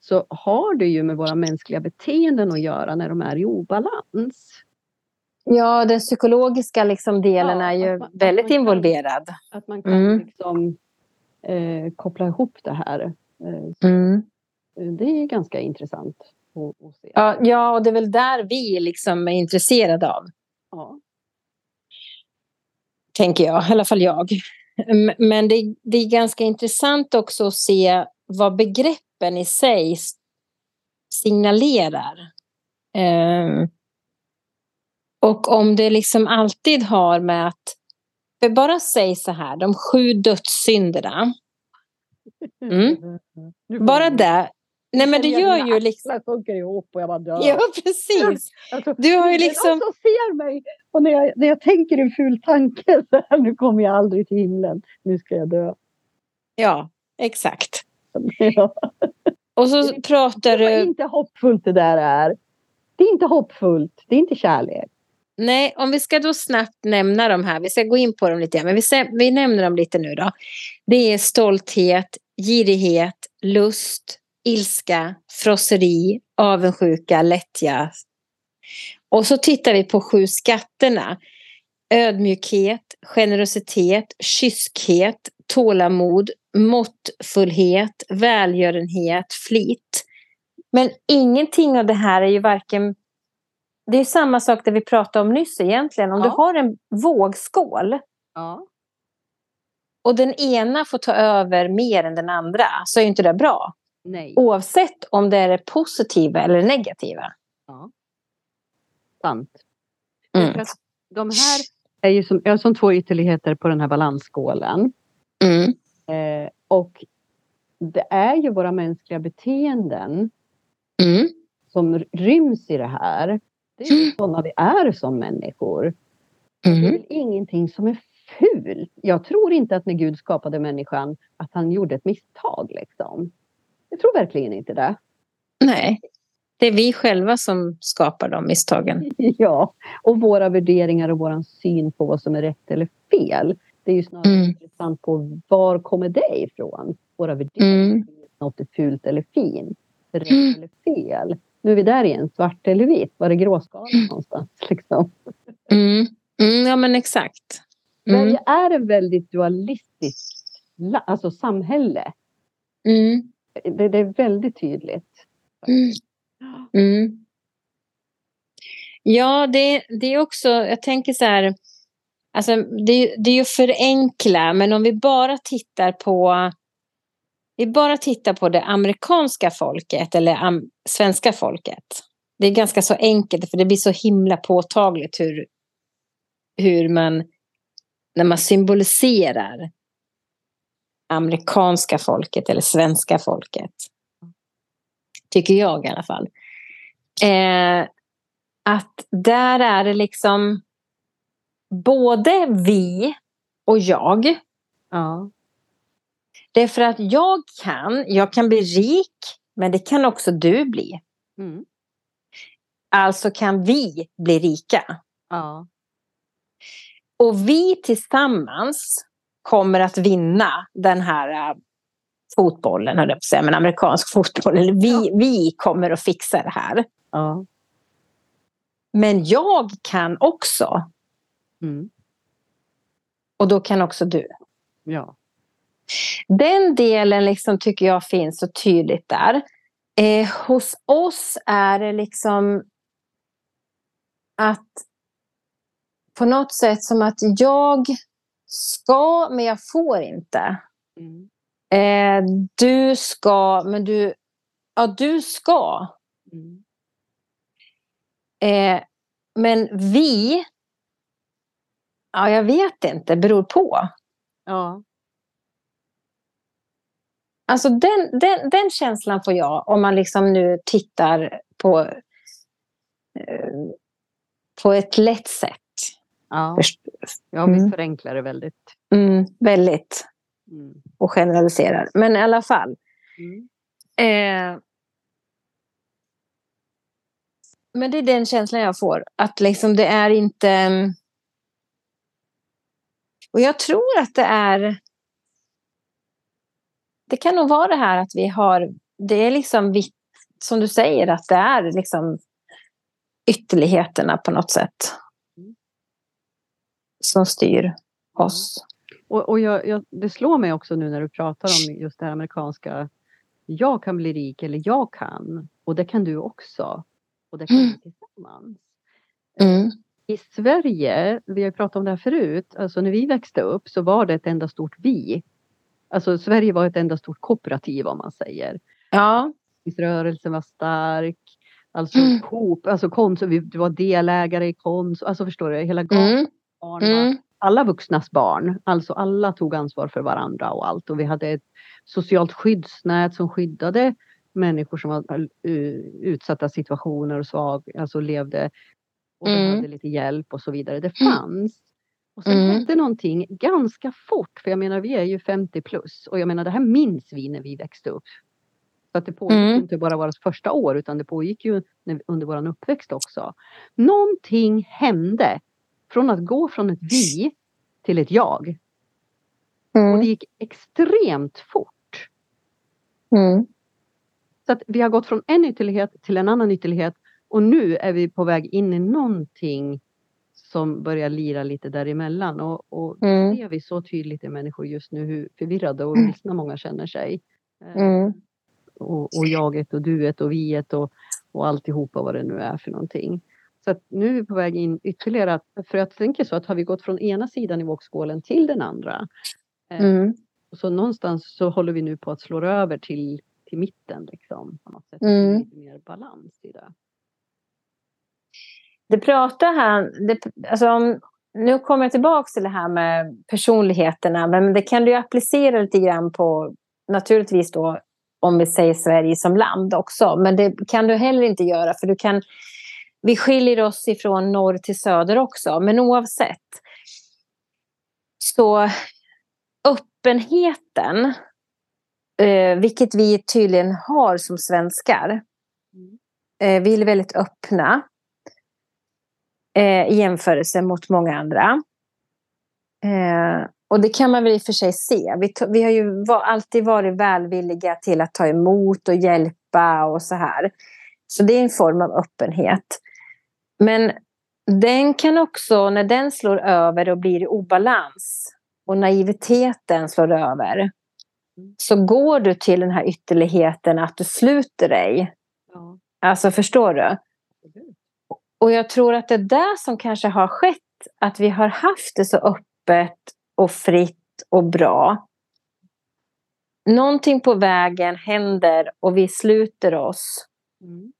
så har det ju med våra mänskliga beteenden att göra när de är i obalans.
Ja, den psykologiska liksom delen ja, är ju man, väldigt kan, involverad.
Att man kan mm. liksom, eh, koppla ihop det här. Eh, mm. Det är ganska intressant att, att, se.
Ja, ja, och det är väl där vi liksom är intresserade av.
Ja.
Tänker jag, i alla fall jag. Men det, det är ganska intressant också att se vad begreppen i sig signalerar. Um, och om det liksom alltid har med att, för bara säg så här, de sju dödssynderna. Mm. Bara det. Nej men det gör ju liksom...
sjunker ihop och jag bara dör.
Ja precis. Alltså, du har ju liksom... Någon
som ser mig och när jag, när jag tänker en ful tanke så här, nu kommer jag aldrig till himlen. Nu ska jag dö.
Ja, exakt. Ja. Och så det, pratar du... Det
är inte hoppfullt det där är. Det är inte hoppfullt. Det är inte kärlek.
Nej, om vi ska då snabbt nämna de här, vi ska gå in på dem lite, men vi, vi nämner dem lite nu då. Det är stolthet, girighet, lust, ilska, frosseri, avundsjuka, lättja. Och så tittar vi på sju skatterna. Ödmjukhet, generositet, kyskhet, tålamod, måttfullhet, välgörenhet, flit. Men ingenting av det här är ju varken det är samma sak det vi pratade om nyss egentligen. Om ja. du har en vågskål
ja.
och den ena får ta över mer än den andra så är inte det bra.
Nej.
Oavsett om det är det positiva eller det negativa.
Ja. Sant. Mm. De här är ju som, ja, som två ytterligheter på den här balansskålen.
Mm.
Eh, och det är ju våra mänskliga beteenden
mm.
som ryms i det här. Det är mm. sådana vi är som människor. Mm. Det är mm. väl ingenting som är fult. Jag tror inte att när Gud skapade människan att han gjorde ett misstag. Liksom. Jag tror verkligen inte det.
Nej, det är vi själva som skapar de misstagen.
Ja, och våra värderingar och vår syn på vad som är rätt eller fel. Det är ju snarare mm. intressant på var kommer det ifrån? Våra värderingar. Mm. Något är fult eller fint. Rätt mm. eller fel. Nu är vi där igen, svart eller vitt. Var är gråskalan mm. någonstans? Liksom?
Mm. Mm, ja men exakt.
Mm. Sverige är ett väldigt dualistiskt alltså samhälle.
Mm.
Det, det, är väldigt tydligt.
Mm. Mm. Ja, det, det är också, jag tänker så här, alltså det, det är ju förenkla, men om vi bara tittar på vi bara tittar på det amerikanska folket eller am, svenska folket. Det är ganska så enkelt för det blir så himla påtagligt hur, hur man, när man symboliserar amerikanska folket eller svenska folket. Tycker jag i alla fall. Eh, att där är det liksom både vi och jag
Ja.
Det är för att jag kan, jag kan bli rik, men det kan också du bli. Mm. Alltså kan vi bli rika.
Ja.
Och vi tillsammans kommer att vinna den här uh, fotbollen, höll jag på att säga, men amerikansk fotboll. Eller vi, vi kommer att fixa det här.
Ja.
Men jag kan också.
Mm.
Och då kan också du.
Ja.
Den delen liksom tycker jag finns så tydligt där. Eh, hos oss är det liksom att på något sätt som att jag ska, men jag får inte.
Mm.
Eh, du ska, men du... Ja, du ska.
Mm.
Eh, men vi... Ja, jag vet inte. Beror på.
Ja.
Alltså den, den, den känslan får jag om man liksom nu tittar på, eh, på ett lätt sätt.
Ja, ja vi mm. förenklar det väldigt.
Mm, väldigt.
Mm.
Och generaliserar. Men i alla fall.
Mm.
Eh, men det är den känslan jag får. Att liksom det är inte... Och jag tror att det är... Det kan nog vara det här att vi har... Det är liksom vitt, som du säger, att det är liksom ytterligheterna på något sätt.
Mm.
Som styr oss.
Och, och jag, jag, det slår mig också nu när du pratar om just det här amerikanska. Jag kan bli rik eller jag kan. Och det kan du också. Och det kan vi tillsammans.
Mm.
I Sverige, vi har pratat om det här förut, alltså när vi växte upp så var det ett enda stort vi. Alltså Sverige var ett enda stort kooperativ om man säger.
Ja.
Rörelsen var stark. Alltså mm. Coop, alltså Konsum, du var delägare i Konsum, alltså förstår du, hela gatan. Mm. Mm. Alla vuxnas barn, alltså alla tog ansvar för varandra och allt och vi hade ett socialt skyddsnät som skyddade människor som var utsatta situationer och svag, alltså levde och mm. behövde lite hjälp och så vidare. Det mm. fanns. Och sen mm. hände någonting ganska fort, för jag menar vi är ju 50 plus och jag menar det här minns vi när vi växte upp. Så att det pågick mm. inte bara vårt första år utan det pågick ju under vår uppväxt också. Någonting hände från att gå från ett vi till ett jag.
Mm.
Och det gick extremt fort.
Mm.
Så att vi har gått från en ytterlighet till en annan ytterlighet och nu är vi på väg in i någonting som börjar lira lite däremellan och, och mm. ser vi så tydligt i människor just nu hur förvirrade och vilsna många känner sig.
Eh, mm.
Och, och jaget och duet och viet och, och alltihopa vad det nu är för någonting. Så nu är vi på väg in ytterligare. För jag tänker så att har vi gått från ena sidan i vågskålen till den andra.
Eh, mm.
Så någonstans så håller vi nu på att slå över till till mitten liksom. På något sätt.
Mm.
Lite mer balans i det.
Du pratar här, det, alltså om, nu kommer jag tillbaka till det här med personligheterna, men det kan du applicera lite grann på, naturligtvis då, om vi säger Sverige som land också, men det kan du heller inte göra, för du kan, vi skiljer oss ifrån norr till söder också, men oavsett. Så öppenheten Eh, vilket vi tydligen har som svenskar.
Mm.
Eh, vi är väldigt öppna. Eh, I jämförelse mot många andra. Eh, och det kan man väl i och för sig se. Vi, vi har ju var, alltid varit välvilliga till att ta emot och hjälpa och så här. Så det är en form av öppenhet. Men den kan också, när den slår över och blir i obalans och naiviteten slår över, så går du till den här ytterligheten att du sluter dig.
Ja.
Alltså förstår du? Och jag tror att det är det som kanske har skett, att vi har haft det så öppet och fritt och bra. Någonting på vägen händer och vi sluter oss.
Mm.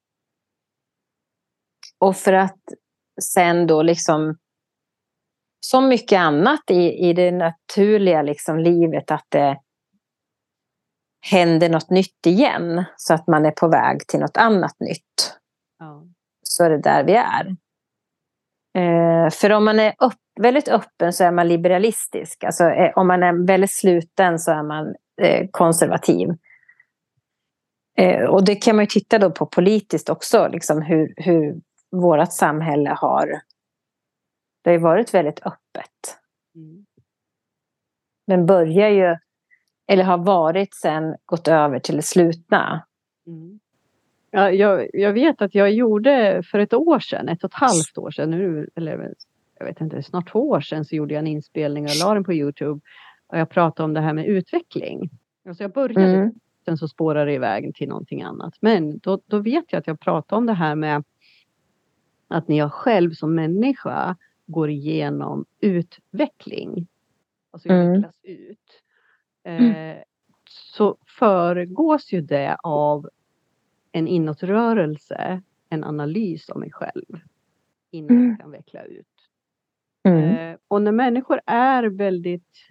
Och för att sen då liksom som mycket annat i, i det naturliga liksom livet att det händer något nytt igen så att man är på väg till något annat nytt.
Ja.
Så är det där vi är. Eh, för om man är upp, väldigt öppen så är man liberalistisk. Alltså, eh, om man är väldigt sluten så är man eh, konservativ. Eh, och det kan man ju titta då på politiskt också, liksom hur, hur vårt samhälle har... Det har ju varit väldigt öppet. Mm. Men börjar ju, eller har varit sen, gått över till det slutna.
Mm. Ja, jag, jag, vet att jag gjorde för ett år sedan, ett och ett halvt år sedan, nu, eller jag vet inte, snart två år sedan så gjorde jag en inspelning och la den på Youtube. Och jag pratade om det här med utveckling. Alltså jag började, mm. sen så spårade det iväg till någonting annat. Men då, då vet jag att jag pratade om det här med att när jag själv som människa går igenom utveckling, alltså mm. utvecklas ut, eh, så föregås ju det av en inåtrörelse, en analys av mig själv innan mm. jag kan veckla ut. Mm. Eh, och när människor är väldigt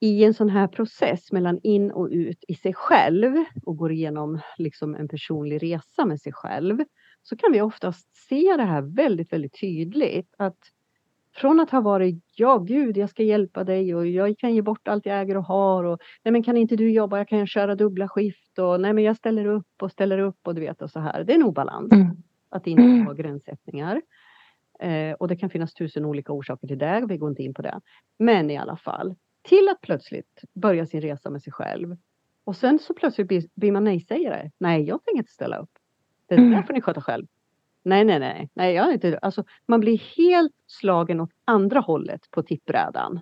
i en sån här process mellan in och ut i sig själv och går igenom liksom en personlig resa med sig själv så kan vi oftast se det här väldigt, väldigt tydligt. Att från att ha varit, ja gud, jag ska hjälpa dig och jag kan ge bort allt jag äger och har och nej men kan inte du jobba, jag kan köra dubbla skift och nej men jag ställer upp och ställer upp och du vet och så här. Det är en obalans mm. att inte mm. ha gränssättningar. Eh, och det kan finnas tusen olika orsaker till det, vi går inte in på det. Men i alla fall, till att plötsligt börja sin resa med sig själv. Och sen så plötsligt blir, blir man nej-sägare. Nej, jag tänker inte ställa upp. Det där mm. får ni sköta själv. Nej, nej, nej, nej, jag är inte, alltså, man blir helt slagen åt andra hållet på tippbrädan.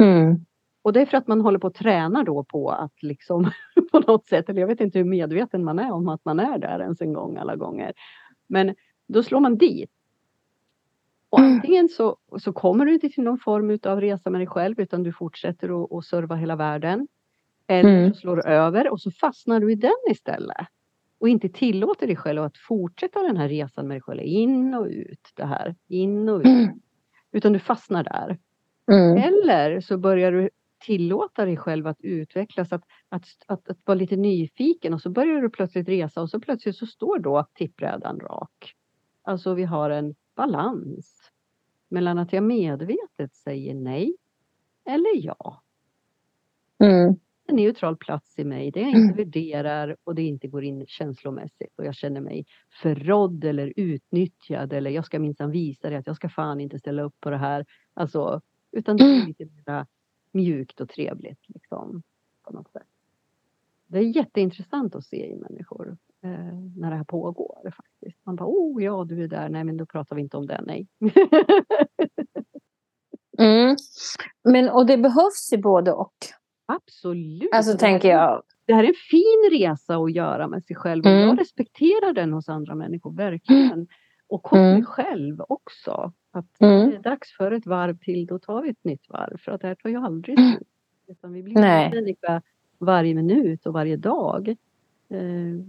Mm. Och det är för att man håller på att träna då på att liksom på något sätt, eller jag vet inte hur medveten man är om att man är där ens en gång alla gånger. Men då slår man dit. Och antingen så, så kommer du inte till någon form av resa med dig själv utan du fortsätter att, att serva hela världen. Eller mm. så slår du över och så fastnar du i den istället och inte tillåter dig själv att fortsätta den här resan med dig själv in och ut det här, in och ut. Mm. Utan du fastnar där. Mm. Eller så börjar du tillåta dig själv att utvecklas, att, att, att, att, vara lite nyfiken och så börjar du plötsligt resa och så plötsligt så står då tippbrädan rak. Alltså vi har en balans mellan att jag medvetet säger nej eller ja. Mm en neutral plats i mig där jag inte mm. värderar och det inte går in känslomässigt och jag känner mig förrådd eller utnyttjad eller jag ska minsann visa dig att jag ska fan inte ställa upp på det här. Alltså, utan det är lite mer mjukt och trevligt liksom. På något sätt. Det är jätteintressant att se i människor när det här pågår faktiskt. Man bara, oh ja du är där, nej men då pratar vi inte om det, nej.
mm. Men och det behövs ju både och.
Absolut.
Alltså tänker jag.
Det här är en fin resa att göra med sig själv och mm. jag respekterar den hos andra människor, verkligen. Och hos mm. mig själv också. Att mm. det är dags för ett varv till, då tar vi ett nytt varv. För att det här tar ju aldrig mm. slut. Utan vi blir Nej. människa varje minut och varje dag. Eh,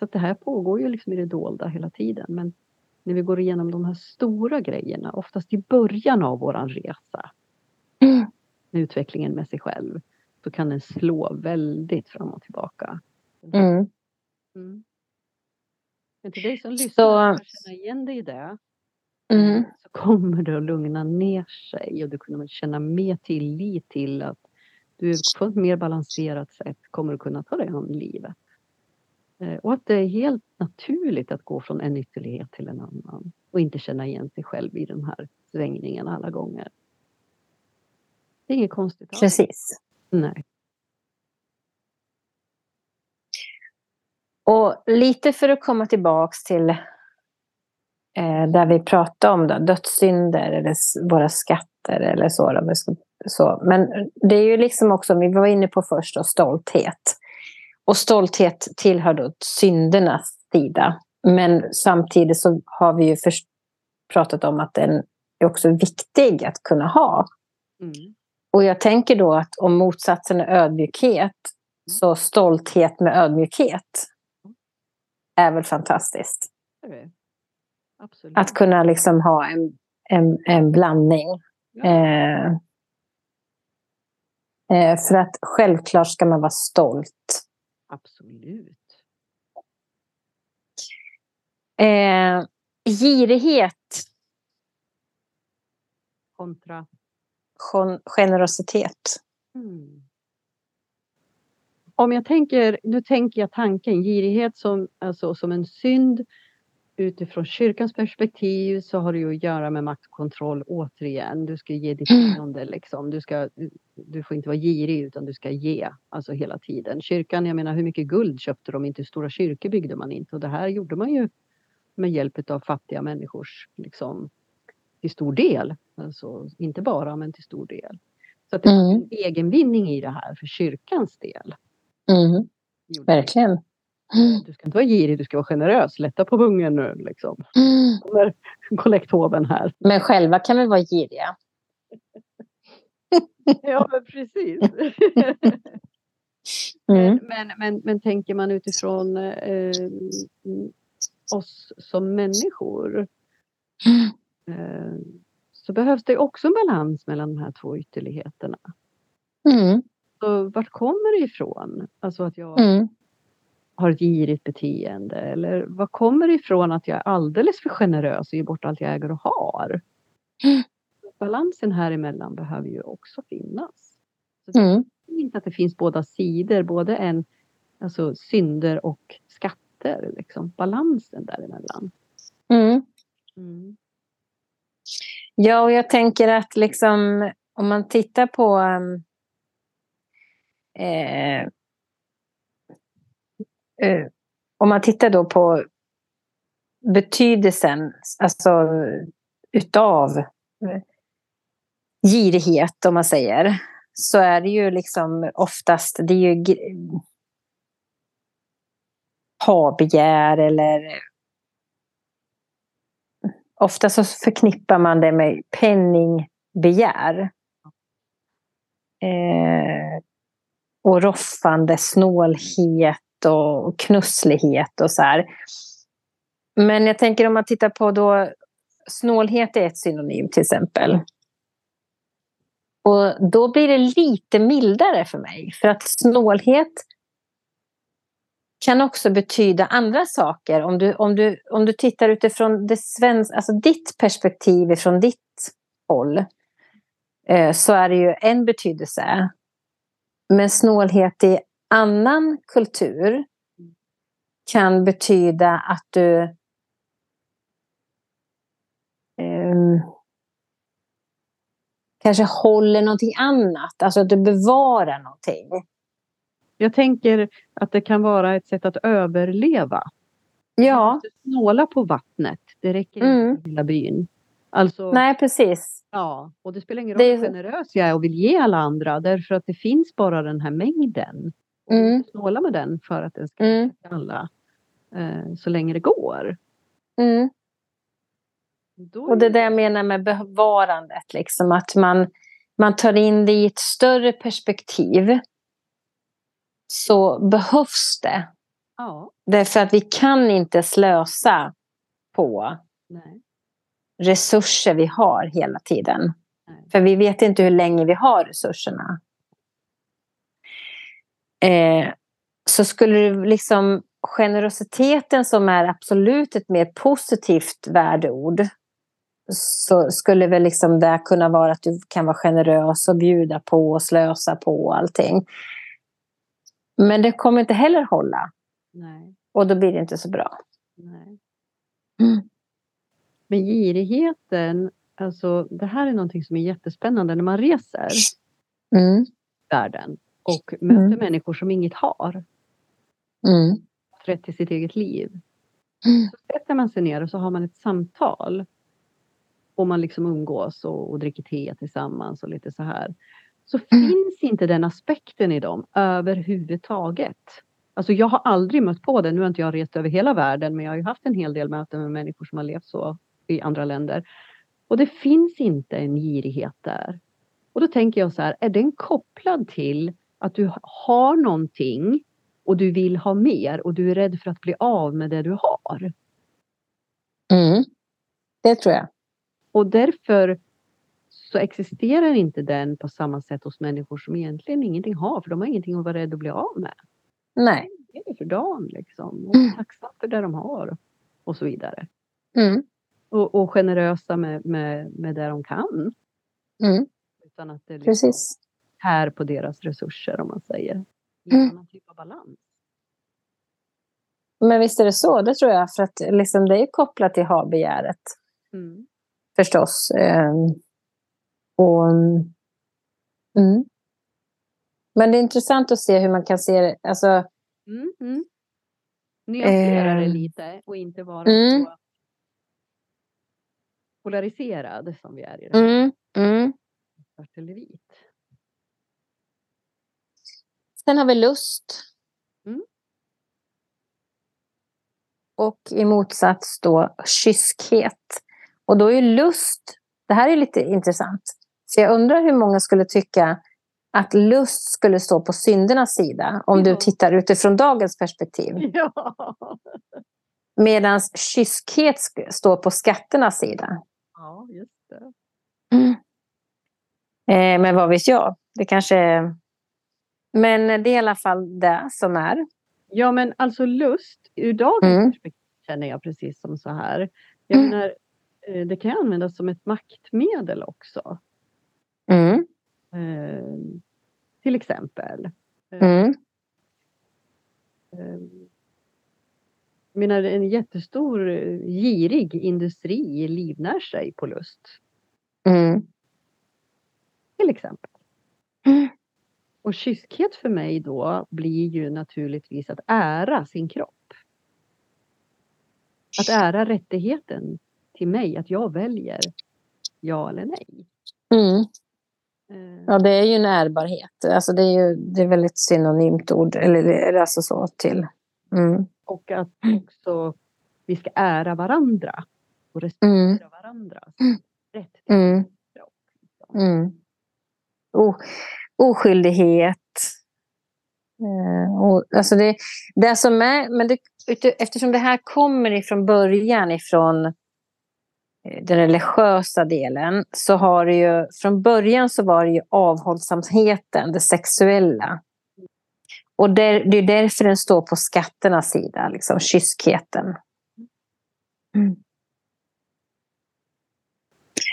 så att det här pågår ju liksom i det dolda hela tiden. Men när vi går igenom de här stora grejerna, oftast i början av våran resa. Mm. Utvecklingen med sig själv så kan den slå väldigt fram och tillbaka. Mm. Mm. Men till dig som lyssnar och känner igen dig i det mm. så kommer det att lugna ner sig och du kommer känna mer tillit till att du på ett mer balanserat sätt kommer att kunna ta dig an livet. Eh, och att det är helt naturligt att gå från en ytterlighet till en annan och inte känna igen sig själv i den här svängningen alla gånger. Det är inget konstigt.
Precis.
Nej.
Och lite för att komma tillbaks till eh, där vi pratade om då, dödssynder eller våra skatter eller så, då, så. Men det är ju liksom också, vi var inne på först, då, stolthet. Och stolthet tillhör då syndernas sida. Men samtidigt så har vi ju först pratat om att den är också viktig att kunna ha. Mm. Och jag tänker då att om motsatsen är ödmjukhet, så stolthet med ödmjukhet är väl fantastiskt. Absolut. Att kunna liksom ha en, en, en blandning. Ja. Eh, eh, för att självklart ska man vara stolt.
Absolut.
Eh, girighet.
Kontra?
Gen generositet. Mm.
Om jag tänker, nu tänker jag tanken girighet som, alltså, som en synd utifrån kyrkans perspektiv så har det ju att göra med maktkontroll återigen. Du ska ge ditt mm. tionde liksom. Du, ska, du får inte vara girig utan du ska ge, alltså hela tiden. Kyrkan, jag menar hur mycket guld köpte de inte? Hur stora kyrkor byggde man inte? Och det här gjorde man ju med hjälp av fattiga människors, liksom, till stor del. Alltså inte bara, men till stor del. Så att det är mm. en egenvinning i det här för kyrkans del.
Mm. Verkligen.
Mm. Du ska inte vara girig, du ska vara generös. Lätta på pungen nu liksom. Mm. Kommer kollekthoven här.
Men själva kan vi vara giriga.
ja, men precis. Mm. Men, men, men, tänker man utifrån eh, oss som människor eh, så behövs det också en balans mellan de här två ytterligheterna. Mm. Så vart kommer det ifrån? Alltså att jag mm har ett girigt beteende? Eller vad kommer det ifrån att jag är alldeles för generös och ger bort allt jag äger och har? Mm. Balansen här emellan behöver ju också finnas. Så mm. inte att det finns båda sidor, både en alltså synder och skatter. Liksom. Balansen däremellan. Mm.
Mm. Ja, och jag tänker att liksom om man tittar på eh, eh, Eh, om man tittar då på betydelsen alltså, utav eh, girighet, om man säger, så är det ju liksom oftast, det är ju ha-begär eller ofta så förknippar man det med penningbegär. Eh, och roffande, snålhet och knusslighet och så här. Men jag tänker om man tittar på då, snålhet är ett synonym till exempel. Och då blir det lite mildare för mig. För att snålhet kan också betyda andra saker. Om du, om du, om du tittar utifrån det svenska, alltså ditt perspektiv ifrån ditt håll. Eh, så är det ju en betydelse. Men snålhet i annan kultur kan betyda att du um, kanske håller någonting annat, alltså att du bevarar någonting.
Jag tänker att det kan vara ett sätt att överleva.
Ja.
Snåla på vattnet, det räcker mm. inte för hela byn. Alltså,
Nej, precis.
Ja, och det spelar ingen roll hur generös jag är och vill ge alla andra därför att det finns bara den här mängden. Mm. Snåla med den för att den ska mm. alla eh, så länge det går. Mm.
Och det är det jag menar med bevarandet, liksom, att man, man tar in det i ett större perspektiv. Så behövs det. Ja. Därför att vi kan inte slösa på Nej. resurser vi har hela tiden. Nej. För vi vet inte hur länge vi har resurserna eh, så skulle det liksom generositeten som är absolut ett mer positivt värdeord så skulle väl liksom det kunna vara att du kan vara generös och bjuda på och slösa på och allting. Men det kommer inte heller hålla. Nej. Och då blir det inte så bra. Nej.
Mm. Men girigheten, alltså det här är någonting som är jättespännande när man reser mm. världen och möter mm. människor som inget har. Mm. Rätt till sitt eget liv. Mm. Så sätter man sig ner och så har man ett samtal. Och man liksom umgås och, och dricker te tillsammans och lite så här. Så mm. finns inte den aspekten i dem överhuvudtaget. Alltså jag har aldrig mött på det. Nu har inte jag rest över hela världen men jag har ju haft en hel del möten med människor som har levt så i andra länder. Och det finns inte en girighet där. Och då tänker jag så här, är den kopplad till att du har någonting och du vill ha mer och du är rädd för att bli av med det du har.
Mm. Det tror jag.
Och därför så existerar inte den på samma sätt hos människor som egentligen ingenting har, för de har ingenting att vara rädd att bli av med.
Nej.
Det är för dagen liksom. Och mm. tacksamma för det de har. Och så vidare. Mm. Och, och, generösa med, med, med det de kan.
Mm.
Utan att det liksom
Precis.
Här på deras resurser om man säger. I en
Mm.
annan typ av balans.
Men visst är det så, det tror jag. För att liksom, det är kopplat till ha-begäret.
Mm.
Förstås. Ehm, och, mm. Men det är intressant att se hur man kan se det. Alltså,
Mm. Mm. Nyansera det
Eh.
lite och inte vara
Mm.
så polariserad som vi är i det här.
mm, mm.
Svart eller vit.
Sen har vi lust.
Mm.
Och i motsats då kyskhet. Och då är lust, det här är lite intressant. Så jag undrar hur många skulle tycka att lust skulle stå på syndernas sida om du tittar utifrån dagens perspektiv.
Ja.
Medan kyskhet sk- står på skatternas sida.
ja, just det.
Eh, men vad vet jag? Det kanske är... Men det är i alla fall det som är.
Ja, men alltså lust ur dagens
Mm.
perspektiv känner jag precis som så här. Jag
Mm.
menar, eh, det kan användas som ett maktmedel också.
Mm.
Eh, till exempel. Eh,
Mm.
eh, jag menar, en jättestor girig industri livnär sig på lust.
Mm.
Till exempel. Och kyskhet för mig då blir ju naturligtvis att ära sin kropp. Att ära rättigheten till mig, att jag väljer ja eller nej.
Mm.
Eh,
Ja, det är ju en ärbarhet. Alltså det är ju det är väl ett synonymt ord, eller, alltså så till. Mm.
Och att också vi ska ära varandra och respektera
Mm.
varandras
Mm.
rätt till
Mm.
kropp. liksom.
Mm. O, oskyldighet. Eh, och, alltså det, det som är, men det, eftersom det här kommer ifrån början ifrån eh, den religiösa delen så har det ju från början så var det ju avhållsamheten, det sexuella. Och där, det är därför den står på skatternas sida, liksom kyskheten. Mm.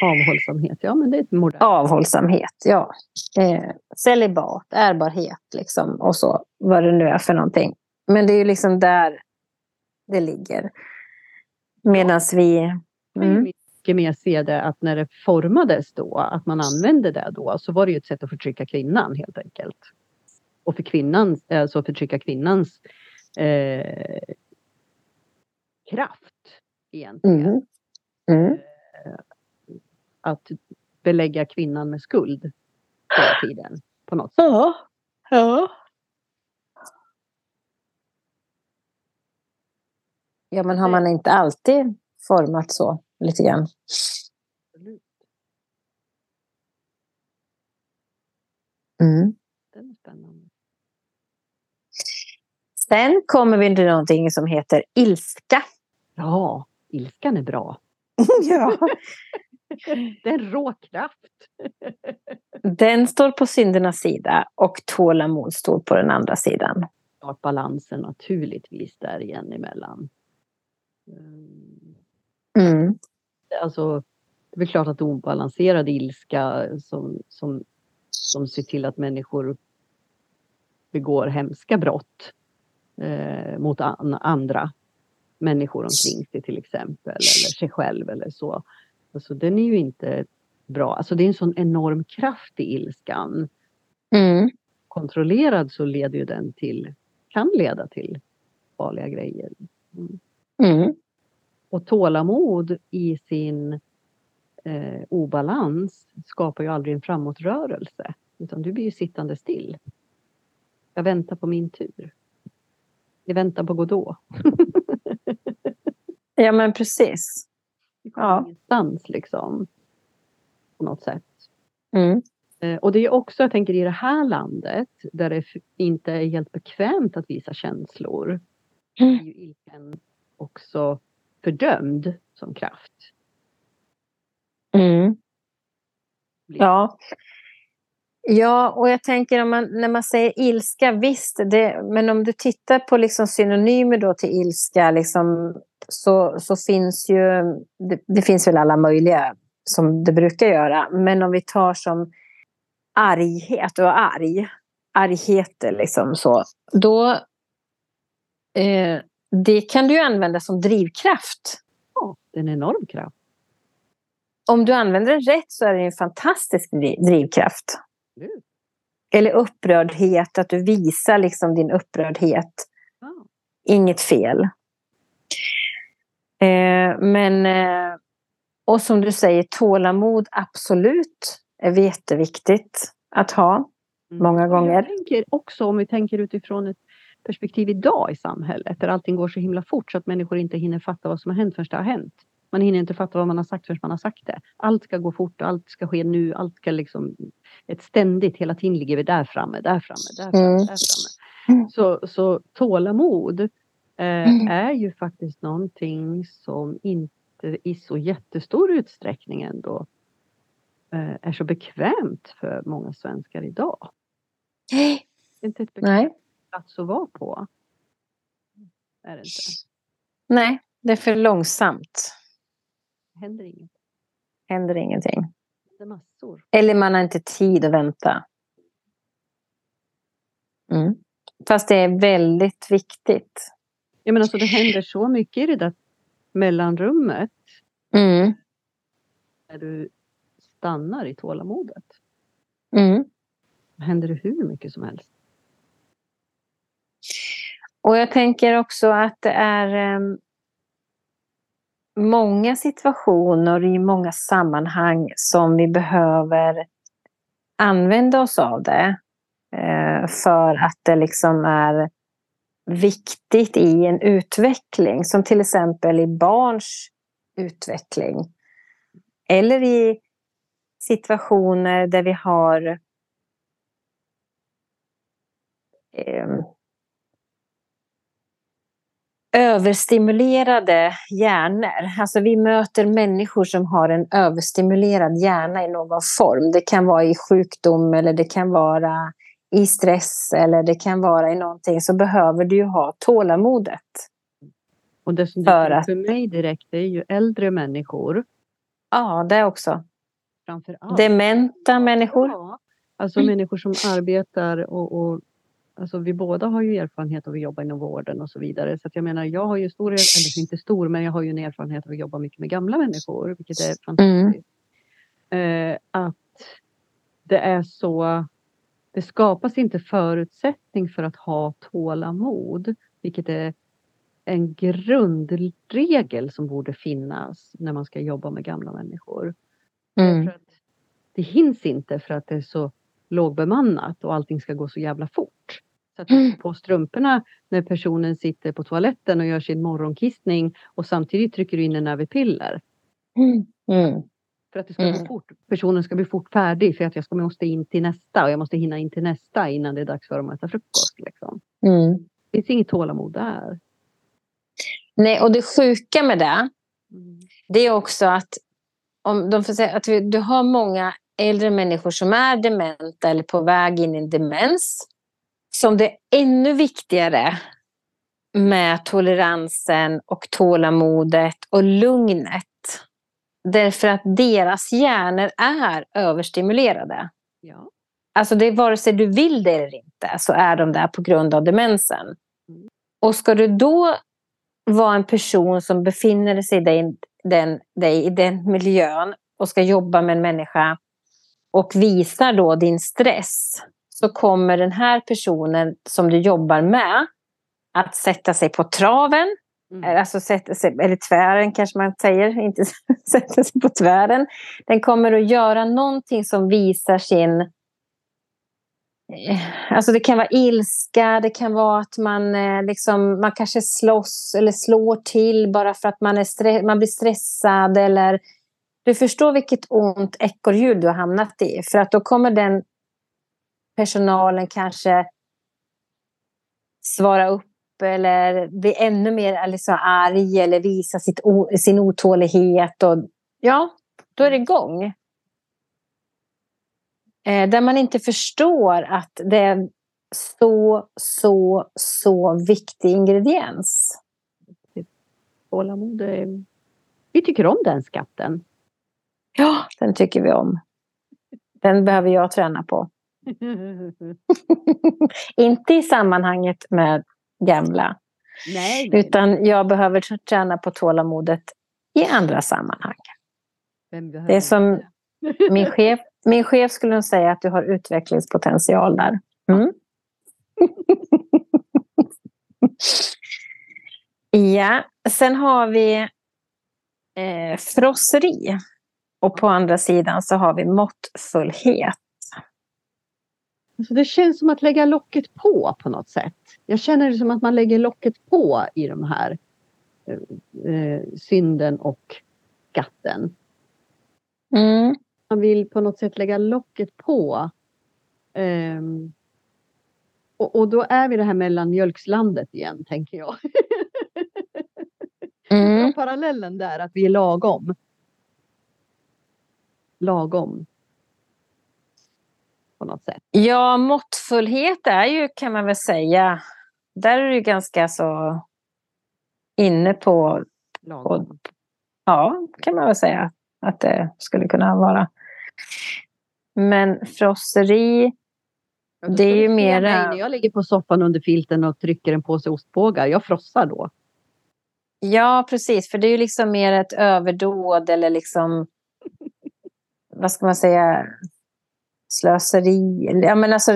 Avhållsamhet, ja men det är ett modernt.
Avhållsamhet, ja. Eh, celibat, ärbarhet liksom, och så. Vad det nu är för någonting. Men det är ju liksom där det ligger. Medan vi...
kan ju
Mm,
mycket mer se det att när det formades då, att man använde det då, så var det ju ett sätt att förtrycka kvinnan helt enkelt. Och för kvinnan, alltså förtrycka kvinnans eh, kraft egentligen.
mm, mm,
Att belägga kvinnan med skuld hela tiden på något sätt.
Ja. Ja. Ja, men har man inte alltid format så lite grann? Mm. Sen kommer vi till någonting som heter ilska.
Ja, ilskan är bra.
ja.
Det är en rå kraft.
Den står på syndernas sida och tålamod står på den andra sidan.
Klart balansen naturligtvis där igen emellan. Mm.
Mm.
alltså, det är klart att obalanserad ilska som, som, som ser till att människor begår hemska brott eh, mot an, andra människor omkring sig till exempel, eller sig själv eller så. Alltså, den är ju inte bra. Alltså, det är en sån enorm kraft i ilskan.
Mm.
Kontrollerad så leder ju den till, kan leda till farliga grejer. Mm.
Mm.
Och tålamod i sin eh, obalans skapar ju aldrig en framåtrörelse. Utan du blir ju sittande still. Jag väntar på min tur. Jag väntar på Godot.
Ja, men precis.
Det kommer
Ja.
ingenstans liksom. På något sätt.
Mm.
Eh, och det är också, jag tänker i det här landet där det inte är helt bekvämt att visa känslor.
Mm.
är ju ilskan också fördömd som kraft.
Mm. Ja. Ja, och jag tänker om man, när man säger ilska, visst, det, men om du tittar på liksom synonymer då till ilska liksom, så, så finns ju, det, det finns väl alla möjliga som det brukar göra. Men om vi tar som arghet och arg, argheter liksom så, då eh, det kan du använda som drivkraft.
Ja, det är en enorm kraft.
Om du använder den rätt så är det en fantastisk drivkraft. Mm. Eller upprördhet, att du visar liksom din upprördhet. Oh. Inget fel. Eh, men, eh, och som du säger, tålamod absolut är jätteviktigt att ha. Mm. Många gånger. Jag
tänker också, om vi tänker utifrån ett perspektiv idag i samhället, där allting går så himla fort så att människor inte hinner fatta vad som har hänt förrän det har hänt. Man hinner inte fatta vad man har sagt förrän man har sagt det. Allt ska gå fort, allt ska ske nu, allt ska liksom... Ett ständigt, hela tiden ligger vi där framme, där framme, där framme, mm. där framme. Så, så tålamod mm. är ju faktiskt någonting som inte i så jättestor utsträckning ändå eh, är så bekvämt för många svenskar idag.
Nej.
Inte ett bekvämt Nej. plats att vara på. Är det inte.
Nej, det är för långsamt
händer inget.
Händer ingenting.
Är massor.
Eller man har inte tid att vänta. Mm. Fast det är väldigt viktigt.
Ja, men alltså, det händer så mycket i det där mellanrummet.
Mm.
När du stannar i tålamodet.
Mm.
händer det hur mycket som helst.
Och jag tänker också att det är ehm, många situationer i många sammanhang som vi behöver använda oss av det. Eh, för att det liksom är viktigt i en utveckling. Som till exempel i barns utveckling. Eller i situationer där vi har eh, överstimulerade hjärnor. Alltså vi möter människor som har en överstimulerad hjärna i någon form. Det kan vara i sjukdom eller det kan vara i stress eller det kan vara i någonting. Så behöver du ju ha tålamodet.
Och det som för, att... för mig direkt är ju äldre människor.
Ja, det också. Dementa människor. Ja,
alltså mm. människor som arbetar och, och Alltså vi båda har ju erfarenhet av att jobba inom vården och så vidare. Så jag menar, jag har ju stor, eller inte stor, men jag har ju en erfarenhet av att jobba mycket med gamla människor, vilket är fantastiskt. Mm. Eh, att det är så, det skapas inte förutsättning för att ha tålamod, vilket är en grundregel som borde finnas när man ska jobba med gamla människor. Mm. det hinns inte för att det är så lågbemannat och allting ska gå så jävla fort. Sätta mm. på strumporna när personen sitter på toaletten och gör sin morgonkissning och samtidigt trycker du in en näve piller.
Mm.
För att det ska gå mm. fort. Personen ska bli fort färdig för att jag ska, måste in till nästa och jag måste hinna in till nästa innan det är dags för dem att äta frukost. Liksom.
Mm.
Det finns inget tålamod där.
Nej, och det sjuka med det, mm. det är också att om de får säga att vi, du har många äldre människor som är dementa eller på väg in i demens som det är ännu viktigare med toleransen och tålamodet och lugnet. Därför att deras hjärnor är överstimulerade.
Ja.
Alltså det är vare sig du vill det eller inte så är de där på grund av demensen. Mm. Och ska du då vara en person som befinner sig i den, den, dig i den miljön och ska jobba med en människa och visar då din stress så kommer den här personen som du jobbar med att sätta sig på traven. Mm. Eh, alltså sätta sig, eller tvären kanske man säger, inte sätta sig på tvären. Den kommer att göra någonting som visar sin... Eh, alltså det kan vara ilska, det kan vara att man, eh, liksom, man kanske slåss eller slår till bara för att man, är man blir stressad. Eller, du förstår vilket ont ekorrhjul du har hamnat i. För att då kommer den personalen kanske svara upp eller bli ännu mer liksom arg eller visa sitt, sin otålighet. Och, ja, då är det igång. Eh, där man inte förstår att det är så, så, så viktig Ja, den tycker vi om. Den behöver jag träna på. Inte i sammanhanget med gamla.
Nej,
Utan jag behöver träna på tålamodet i andra sammanhang. det är som min chef, min chef skulle nog säga att du har utvecklingspotential där. Mm. ja, sen har vi eh, frosseri. Och på andra sidan så har vi måttfullhet.
Alltså det känns som att lägga locket på på något sätt. Jag känner det som att man lägger locket på i de här eh, eh synden och skatten.
Mm.
Man vill på något sätt lägga locket på. Um, och, och, då är vi det här mellanmjölkslandet igen, tänker jag.
Mm.
Parallellen där, att vi är lagom. Lagom. På något sätt.
Ja, måttfullhet är ju, kan man väl säga, där är du ganska så inne på, på, ja, kan man väl säga att det skulle kunna vara. Men frosseri, ja, det är ju mera...
När jag ligger på soffan under filten och trycker en påse ostbågar, jag frossar då.
Ja, precis. För det är ju liksom mer ett överdåd eller liksom... vad ska man säga? Slöseri. Ja, men alltså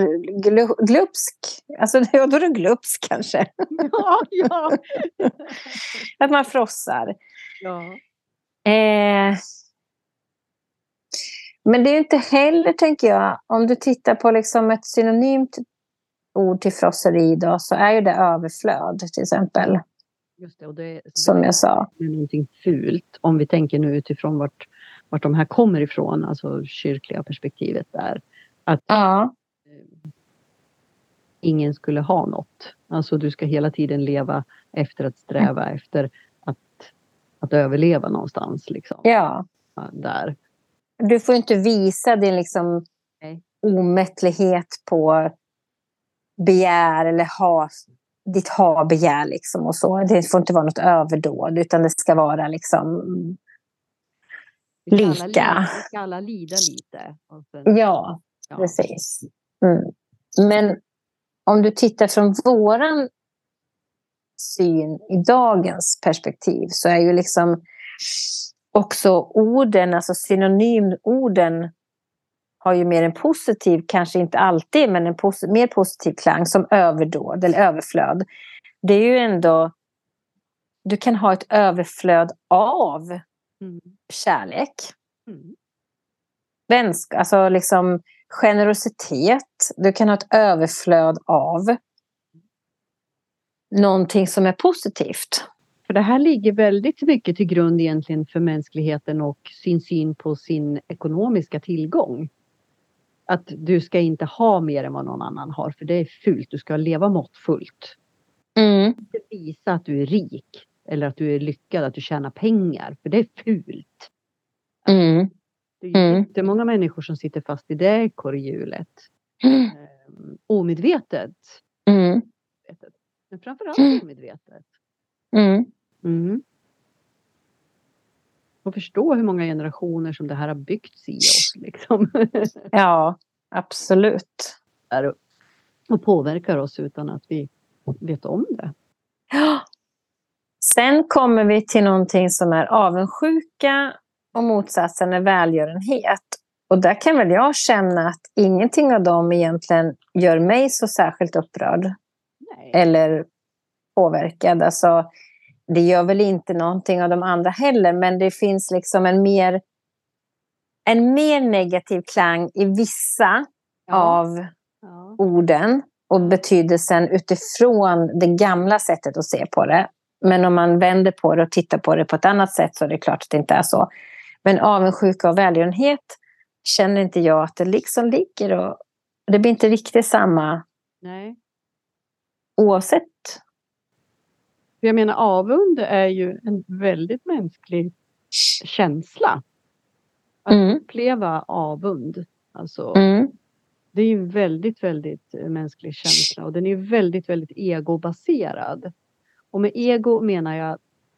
glupsk. Alltså, ja, då är det glupsk kanske.
Ja, ja.
att man frossar.
Ja.
Eh, men det är inte heller, tänker jag, om du tittar på liksom ett synonymt ord till frosseri då, så är ju det överflöd till exempel.
Just det, och det,
som jag sa.
Det är någonting fult om vi tänker nu utifrån vart, vart de här kommer ifrån, alltså kyrkliga perspektivet där. Att
ja.
ingen skulle ha något. Alltså du ska hela tiden leva efter att sträva mm. efter att, att överleva någonstans. Liksom.
Ja.
Där.
Du får inte visa din liksom omättlighet på begär eller ha, ditt ha-begär. Liksom och så. Det får inte vara något överdåd utan det ska vara liksom lika.
Ska alla lida lite.
Sen, ja, ja, precis. Mm. Men om du tittar från våran syn i dagens perspektiv så är ju liksom också orden, alltså synonymorden har ju mer en positiv, kanske inte alltid, men en pos mer positiv klang som överdåd eller överflöd. Det är ju ändå, du kan ha ett överflöd av mm. kärlek. Mm. Vänsk, alltså liksom generositet. Du kan ha ett överflöd av någonting som är positivt.
För det här ligger väldigt mycket till grund egentligen för mänskligheten och sin syn på sin ekonomiska tillgång. Att du ska inte ha mer än vad någon annan har för det är fult. Du ska leva måttfullt.
Mm.
Inte visa att du är rik eller att du är lyckad, att du tjänar pengar för det är fult.
Mm.
Det är mm. jättemånga människor som sitter fast i det ekorrhjulet.
Mm. Um,
omedvetet.
Mm.
Men framförallt mm. omedvetet.
Mm.
Mm. Och förstå hur många generationer som det här har byggts i oss. Liksom.
ja, absolut.
Och påverkar oss utan att vi vet om det.
Ja. Sen kommer vi till någonting som är avundsjuka och motsatsen är välgörenhet. Och där kan väl jag känna att ingenting av dem egentligen gör mig så särskilt upprörd.
Nej.
Eller påverkad. Alltså, det gör väl inte någonting av de andra heller, men det finns liksom en mer, en mer negativ klang i vissa ja. av ja. orden och betydelsen utifrån det gamla sättet att se på det. Men om man vänder på det och tittar på det på ett annat sätt så är det klart att det inte är så. Men avundsjuka och välgörenhet känner inte jag att det liksom ligger och det blir inte riktigt samma
Nej.
oavsett
jag menar avund är ju en väldigt mänsklig känsla. Att
mm.
uppleva avund. Alltså,
mm.
Det är ju väldigt, väldigt mänsklig känsla och den är väldigt, väldigt egobaserad. Och med ego menar jag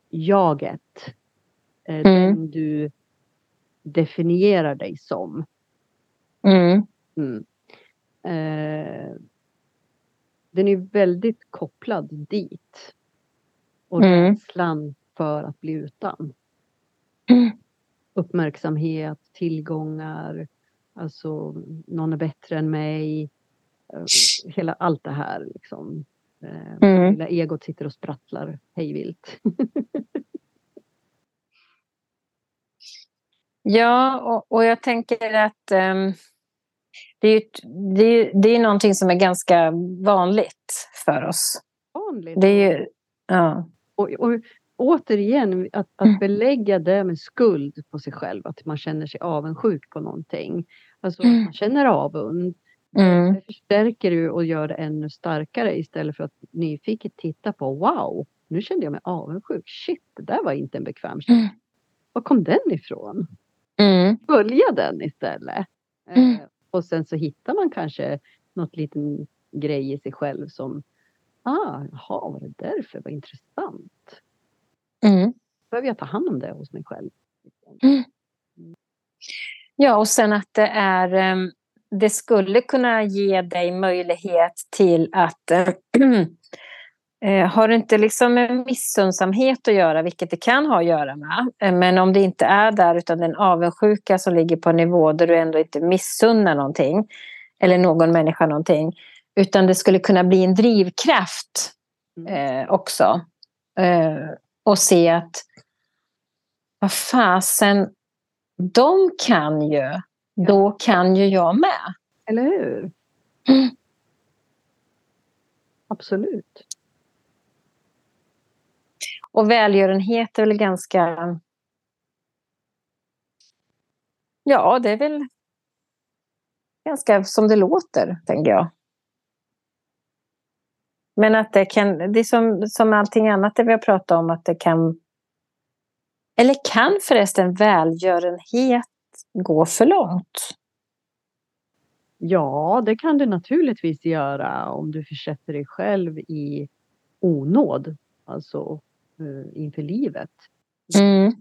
jaget. Eh, mm. Den du definierar dig som.
Mm.
Mm. Eh, den är väldigt kopplad dit. Och
Mm.
rädslan för att bli utan.
Mm.
Uppmärksamhet, tillgångar, alltså någon är bättre än mig. Eh, Hela allt det här liksom. Eh,
Mm.
Lilla egot sitter och sprattlar hejvilt.
Ja, och, och jag tänker att ehm, det, är ju, det, är, det är någonting som är ganska vanligt för oss.
Vanligt.
Det är ju, ja.
Och, och återigen, att,
Mm.
att belägga det med skuld på sig själv, att man känner sig avundsjuk på någonting. Alltså
Mm.
man känner avund.
Mm.
Det förstärker ju och gör det ännu starkare istället för att nyfiket titta på wow, nu kände jag mig avundsjuk. Shit, det där var inte en bekväm känsla.
Mm.
Var kom den ifrån?
Mm.
Följa den istället.
Mm.
Eh, och sen så hittar man kanske något liten grej i sig själv som Ah, jaha, var det därför? Vad intressant.
Mm.
Behöver jag ta hand om det hos mig själv?
Ja, och sen att det är ehm, det skulle kunna ge dig möjlighet till att eh, eh, har det inte liksom med missunnsamhet att göra, vilket det kan ha att göra med, eh, men om det inte är där utan den avundsjuka som ligger på en nivå där du ändå inte missunnar någonting eller någon människa någonting, utan det skulle kunna bli en drivkraft
Mm.
eh, också. Eh, och se att vad fasen, de kan ju, då kan ju jag med.
Eller hur?
Mm.
Absolut.
Och välgörenhet är väl ganska... Ja, det är väl ganska som det låter, tänker jag. Men att det kan, det är som, som allting annat det vi har pratat om, att det kan... Eller kan förresten välgörenhet gå för långt?
Ja, det kan du naturligtvis göra om du försätter dig själv i onåd. Alltså eh, inför livet.
Mm.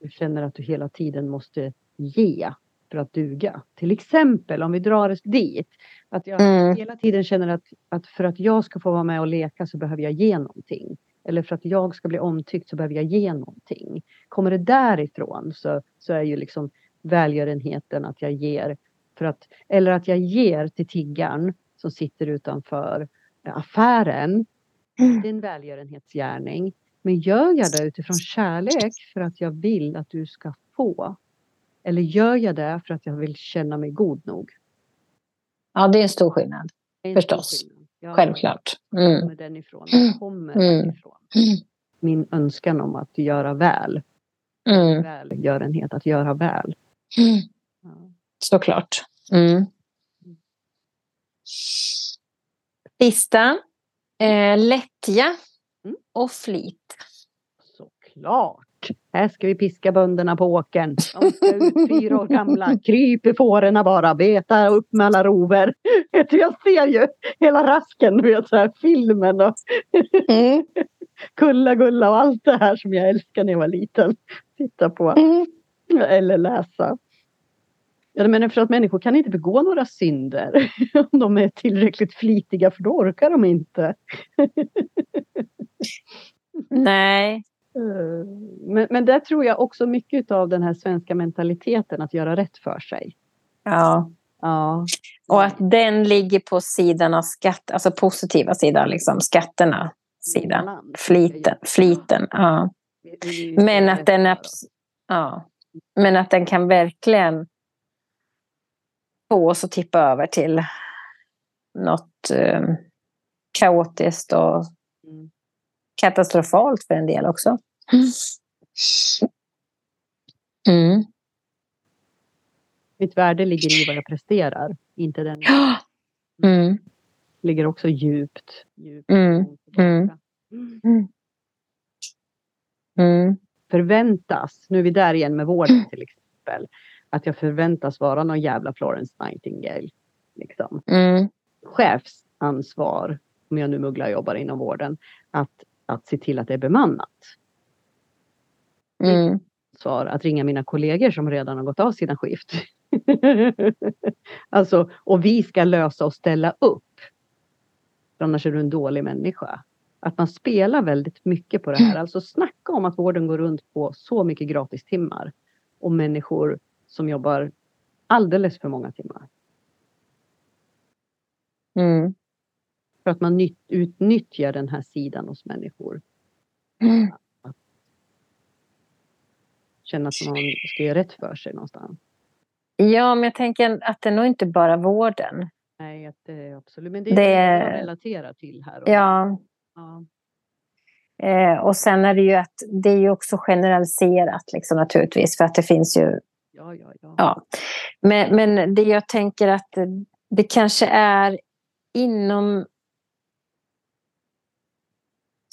Du känner att du hela tiden måste ge för att duga. Till exempel om vi drar oss dit. Att jag
Mm.
hela tiden känner att, att för att jag ska få vara med och leka så behöver jag ge någonting. Eller för att jag ska bli omtyckt så behöver jag ge någonting. Kommer det därifrån så, så är ju liksom välgörenheten att jag ger för att, eller att jag ger till tiggaren som sitter utanför affären. Det är en välgörenhetsgärning. Men gör jag det utifrån kärlek för att jag vill att du ska få? Eller gör jag det för att jag vill känna mig god nog?
Ja, det är en stor skillnad.
En
Förstås.
stor skillnad. Ja,
Självklart. Mm.
kommer den ifrån? Var kommer
Mm.
ifrån? Min önskan om att göra väl.
Mm.
Välgörenhet, att göra väl.
Mm.
Ja.
Såklart. Mm. Sista. Eh, lättja
Mm.
och flit.
Såklart. Här ska vi piska bönderna på åkern. De ska ut fyra år gamla. Kryp i fårorna bara. Beta upp med alla rover. Jag ser ju hela rasken. Du vet, så här, filmen och
Mm.
Kulla Gulla och allt det här som jag älskade när jag var liten. Titta på
Mm.
eller läsa. Jag menar för att människor kan inte begå några synder om de är tillräckligt flitiga för då orkar de inte.
Nej.
Eh, Men, men där tror jag också mycket av den här svenska mentaliteten att göra rätt för sig.
Ja.
Ja.
Och att den ligger på sidan av skatt, alltså positiva sidan, liksom skatterna sida.
Balans.
Fliten, fliten, ja. Men att den, ja. Men att den kan verkligen få oss att tippa över till något eh, kaotiskt och. Katastrofalt för en del också. Mm.
Mitt värde ligger i vad jag presterar, inte den
Mm.
ligger också djupt. djupt
Mm. Mm. Mm.
Förväntas, nu är vi där igen med vården till exempel, att jag förväntas vara någon jävla Florence Nightingale. Liksom.
Mm.
Chefsansvar, om jag nu mugglar jobbar inom vården, att, att se till att det är bemannat.
Mm.
ansvar att ringa mina kollegor som redan har gått av sina skift. alltså, och vi ska lösa och ställa upp. Annars är du en dålig människa. Att man spelar väldigt mycket på det här. Alltså snacka om att vården går runt på så mycket gratistimmar. Och människor som jobbar alldeles för många timmar.
Mm.
För att man utnyttjar den här sidan hos människor.
Mm.
Att känna att man ska göra rätt för sig någonstans.
Ja, men jag tänker att det är nog inte bara vården.
Nej, det absolut. Men det är det jag relaterar till här.
Ja. ja. Eh, och sen är det ju att det är ju också generaliserat liksom, naturligtvis för att det finns ju...
Ja, ja, ja.
ja. Men, men det jag tänker att det kanske är inom...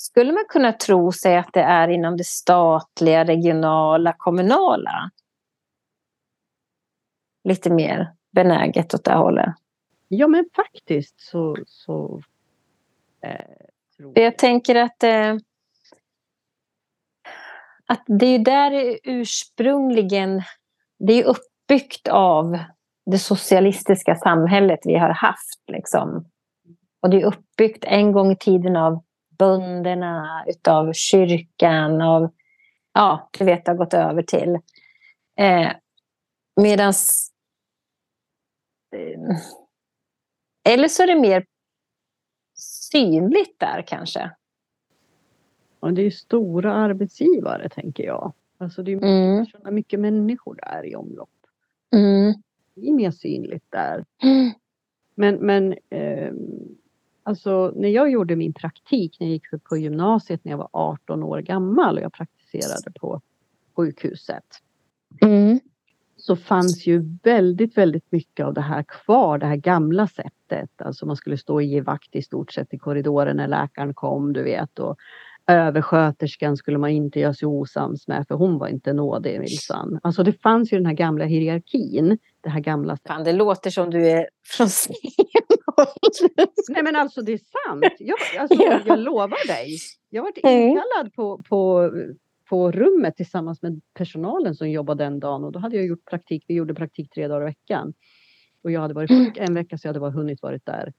Skulle man kunna tro sig att det är inom det statliga, regionala, kommunala? Lite mer benäget åt det hållet.
Ja, men faktiskt så... så
eh, tror jag. jag tänker att... Eh, att det är där ursprungligen... Det är uppbyggt av det socialistiska samhället vi har haft. Liksom. Och det är uppbyggt en gång i tiden av bönderna, utav kyrkan, av... Ja, du vet, det har gått över till. Eh, Medan... Eh, eller så är det mer synligt där kanske.
Ja, det är stora arbetsgivare tänker jag. Alltså det är mm. mycket människor där i omlopp.
Mm.
Det är mer synligt där. Mm. Men, men eh, alltså när jag gjorde min praktik när jag gick på gymnasiet när jag var 18 år gammal och jag praktiserade på sjukhuset.
Mm.
Så fanns ju väldigt, väldigt mycket av det här kvar, det här gamla sättet. Alltså man skulle stå och ge vakt i stort sett i korridoren när läkaren kom, du vet. Och översköterskan skulle man inte göra sig osams med för hon var inte nådig minsann. Alltså det fanns ju den här gamla hierarkin. Det här gamla...
Fan, det låter som du är från
Nej men alltså det är sant. Jag, alltså, ja. jag lovar dig. Jag var inkallad på, på, på rummet tillsammans med personalen som jobbade den dagen och då hade jag gjort praktik. Vi gjorde praktik tre dagar i veckan. Och jag hade varit sjuk en vecka så jag hade bara hunnit varit där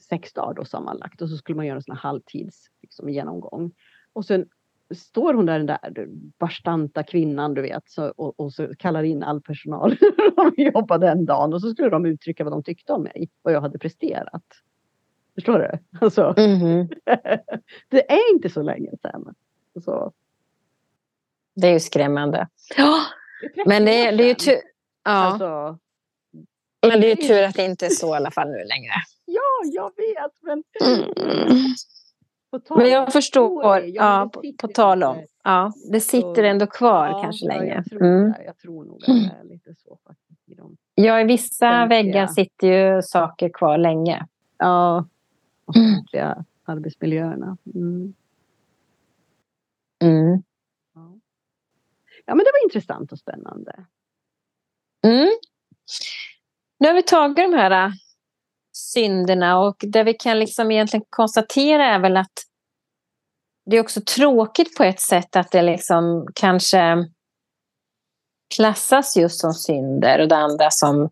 sex dagar då sammanlagt och så skulle man göra en sån här halvtids liksom, genomgång. Och sen står hon där, den där bastanta kvinnan du vet så, och, och, så kallar in all personal som jobbade den dagen och så skulle de uttrycka vad de tyckte om mig, vad jag hade presterat. Förstår du? Alltså,
mm -hmm.
det är inte så länge sedan. Så.
Det är ju skrämmande. Ja, men det, är, det är ju tur. Ja. Alltså, men det är ju tur att det inte är så i alla fall nu längre.
Ja, jag vet. Men,
mm. Men jag förstår. Ja, ja på, på tal om. Ja, det sitter ändå kvar ja, kanske ja, länge.
Jag tror, mm. jag tror nog att det är lite så faktiskt. I de
ja, i vissa offentliga. väggar sitter ju saker kvar länge.
Ja, offentliga mm. arbetsmiljöerna. Mm.
Mm.
Ja. ja, men det var intressant och spännande.
Mm. Nu har vi tagit de här synderna och det vi kan liksom egentligen konstatera är väl att det är också tråkigt på ett sätt att det liksom kanske klassas just som synder och det andra som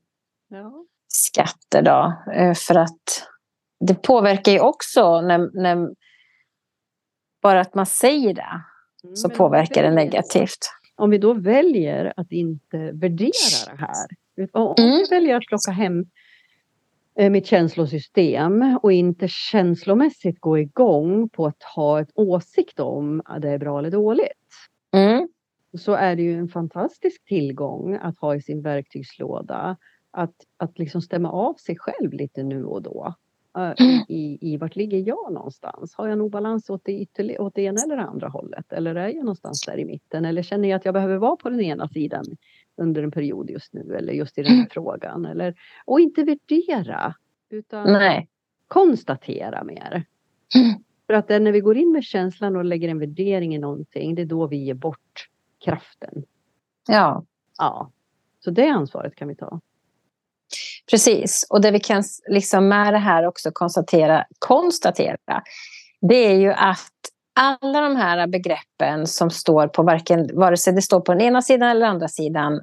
ja. skatter. Då. Eh, för att det påverkar ju också när, när bara att man säger det mm, så påverkar det negativt.
Om vi då väljer att inte värdera det här om mm. jag väljer att plocka hem mitt känslosystem och inte känslomässigt gå igång på att ha ett åsikt om att det är bra eller dåligt.
Mm.
Så är det ju en fantastisk tillgång att ha i sin verktygslåda. Att, att liksom stämma av sig själv lite nu och då. Uh, i, i vart ligger jag någonstans? Har jag en obalans åt det, ytterlig, åt det ena eller andra hållet? Eller är jag någonstans där i mitten? Eller känner jag att jag behöver vara på den ena sidan under en period just nu eller just i den här frågan. Eller, och inte värdera utan
Nej.
konstatera mer. För att när vi går in med känslan och lägger en värdering i någonting, det är då vi ger bort kraften.
Ja.
Ja. Så det ansvaret kan vi ta.
Precis, och det vi kan liksom med det här också konstatera, konstatera det är ju att alla de här begreppen som står på varken, vare sig det står på den ena sidan eller andra sidan,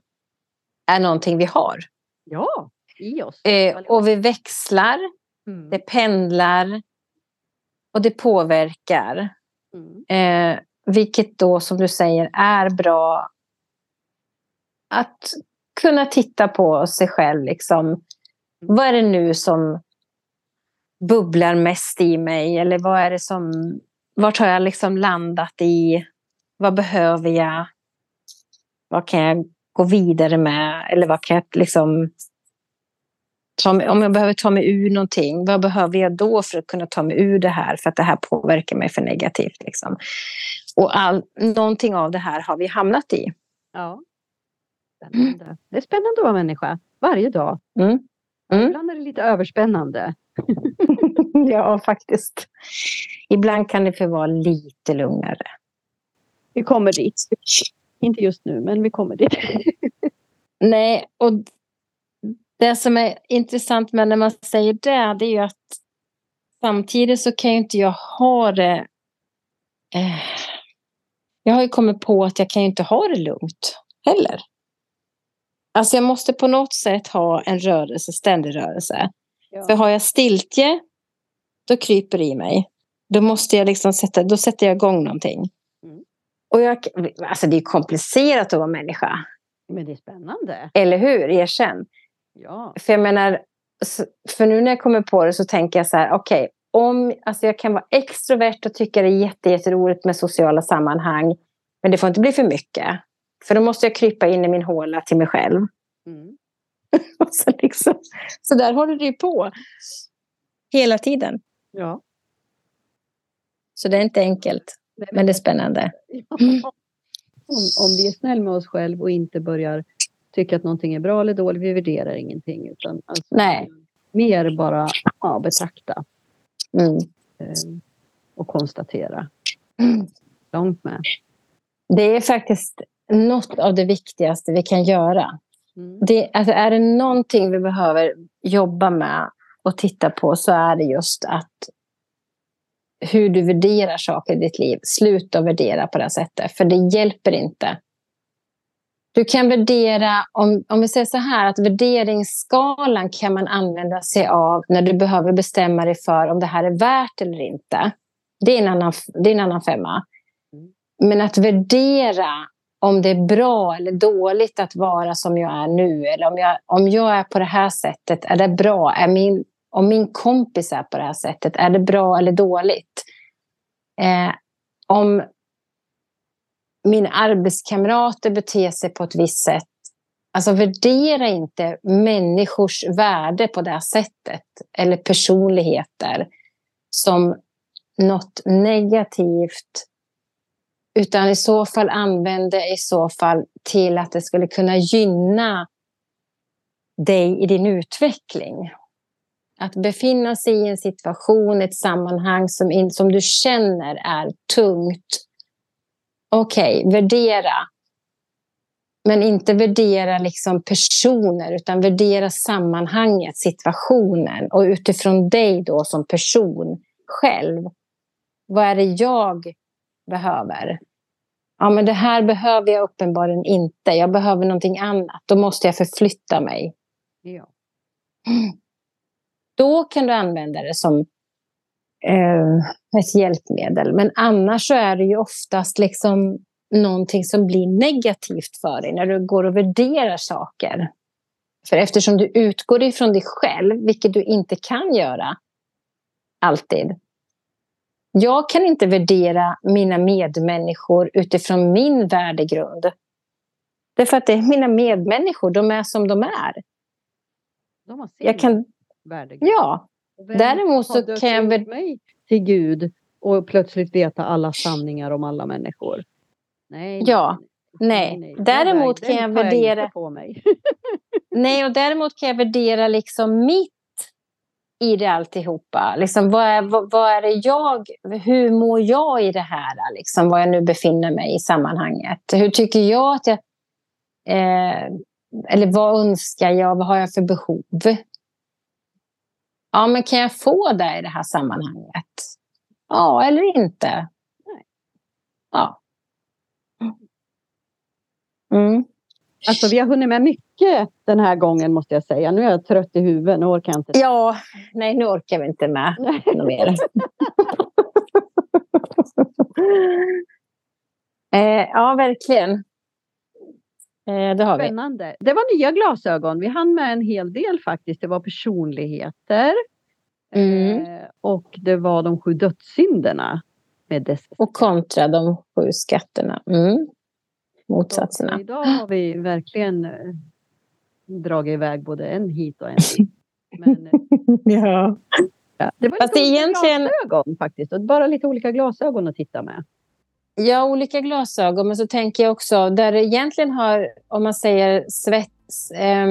är någonting vi har.
Ja, i oss.
Eh, och vi växlar, mm. det pendlar och det påverkar. Mm. Eh, vilket då, som du säger, är bra att kunna titta på sig själv. Liksom. Mm. Vad är det nu som bubblar mest i mig? Eller vad är det som... Vart har jag liksom landat i? Vad behöver jag? Vad kan jag gå vidare med? Eller vad kan jag liksom... Om jag behöver ta mig ur någonting, vad behöver jag då för att kunna ta mig ur det här? För att det här påverkar mig för negativt. Liksom. Och all, någonting av det här har vi hamnat i.
Ja. Spännande. Det är spännande att vara människa varje dag. Mm. Mm. Ibland är det lite överspännande.
ja, faktiskt. Ibland kan det få vara lite lugnare.
Vi kommer dit. Inte just nu, men vi kommer dit.
Nej, och det som är intressant med när man säger det, det är ju att samtidigt så kan ju inte jag ha det... Eh, jag har ju kommit på att jag kan ju inte ha det lugnt heller. Alltså jag måste på något sätt ha en rörelse, ständig rörelse. Ja. För har jag stiltje, då kryper det i mig. Då måste jag liksom sätta, då sätter jag igång någonting. Mm. Och jag, alltså det är komplicerat att vara människa.
Men det är spännande.
Eller hur? Erkänn.
Ja.
För jag menar, för nu när jag kommer på det så tänker jag så här, okej, okay, om, alltså jag kan vara extrovert och tycka det är jätte, jätteroligt med sociala sammanhang. Men det får inte bli för mycket. För då måste jag krypa in i min håla till mig själv. Mm. så, liksom, så där håller det ju på. Hela tiden.
Ja.
Så det är inte enkelt. Nej, men det är spännande. Ja.
Om, om vi är snäll med oss själva och inte börjar tycka att någonting är bra eller dåligt. Vi värderar ingenting. Utan alltså,
Nej.
Mer bara ja, betrakta.
Mm.
Ehm, och konstatera. Mm. Långt med.
Det är faktiskt något av det viktigaste vi kan göra. Mm. Det, alltså är det någonting vi behöver jobba med och titta på så är det just att hur du värderar saker i ditt liv. Sluta värdera på det sättet, för det hjälper inte. Du kan värdera, om, om vi säger så här, att värderingsskalan kan man använda sig av när du behöver bestämma dig för om det här är värt eller inte. Det är en annan, det är en annan femma. Men att värdera om det är bra eller dåligt att vara som jag är nu. Eller om jag, om jag är på det här sättet, är det bra? Är min, om min kompis är på det här sättet, är det bra eller dåligt? Eh, om mina arbetskamrater beter sig på ett visst sätt. Alltså värdera inte människors värde på det här sättet. Eller personligheter som något negativt utan i så fall använde i så fall till att det skulle kunna gynna dig i din utveckling. Att befinna sig i en situation, ett sammanhang som, in, som du känner är tungt. Okej, okay, värdera. Men inte värdera liksom personer, utan värdera sammanhanget, situationen. Och utifrån dig då som person själv. Vad är det jag behöver. Ja, men det här behöver jag uppenbarligen inte. Jag behöver någonting annat. Då måste jag förflytta mig.
Ja.
Då kan du använda det som eh, ett hjälpmedel. Men annars så är det ju oftast liksom någonting som blir negativt för dig när du går och värderar saker. För eftersom du utgår ifrån dig själv, vilket du inte kan göra alltid, jag kan inte värdera mina medmänniskor utifrån min värdegrund. Därför att det är mina medmänniskor, de är som de är.
De jag kan... värdegrund.
Ja. Däremot så kan jag...
Väl... mig till Gud och plötsligt veta alla sanningar om alla människor.
Nej, ja. Nej. Däremot kan jag värdera... Jag på mig. nej, och däremot kan jag värdera liksom mitt i det alltihopa? Liksom, vad, är, vad, vad, är det jag, hur mår jag i det här, liksom, var jag nu befinner mig i sammanhanget? Hur tycker jag att jag... Eh, eller vad önskar jag? Vad har jag för behov? Ja, men kan jag få det i det här sammanhanget? Ja, eller inte. ja. Mm.
Alltså vi har hunnit med mycket den här gången måste jag säga. Nu är jag trött i huvudet, nu orkar jag inte.
Ja, nej nu orkar vi inte med något mer. eh, ja, verkligen. Eh, det har
Spännande. Vi. Det var nya glasögon. Vi hann med en hel del faktiskt. Det var personligheter. Mm. Eh, och det var de sju dödssynderna. Med dess...
Och kontra de sju skatterna. Mm motsatserna.
Så idag har vi verkligen eh, dragit iväg både en hit och en dit. Men, ja. Det var Fast lite egentligen... glasögon faktiskt. Och bara lite olika glasögon att titta med.
Ja, olika glasögon. Men så tänker jag också, där det egentligen har, om man säger svets... Eh,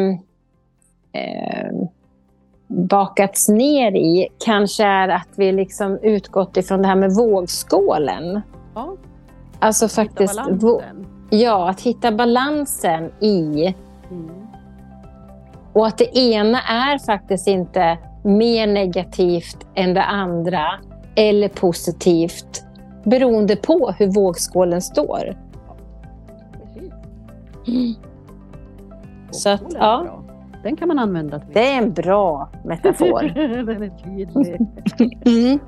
eh, bakats ner i kanske är att vi liksom utgått ifrån det här med vågskålen. Ja. Alltså faktiskt... Ja, att hitta balansen i... Mm. Och att det ena är faktiskt inte mer negativt än det andra eller positivt beroende på hur vågskålen står. Mm.
Så att, ja. Den kan man använda.
Till. Det är en bra metafor.
Den är tydlig. mm.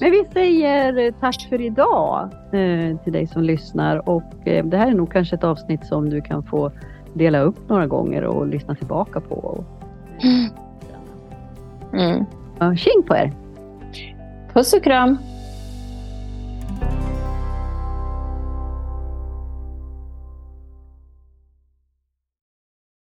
Men vi säger tack för idag eh, till dig som lyssnar och eh, det här är nog kanske ett avsnitt som du kan få dela upp några gånger och lyssna tillbaka på. Mm. Mm. Ja, tjing på er!
Puss och kram!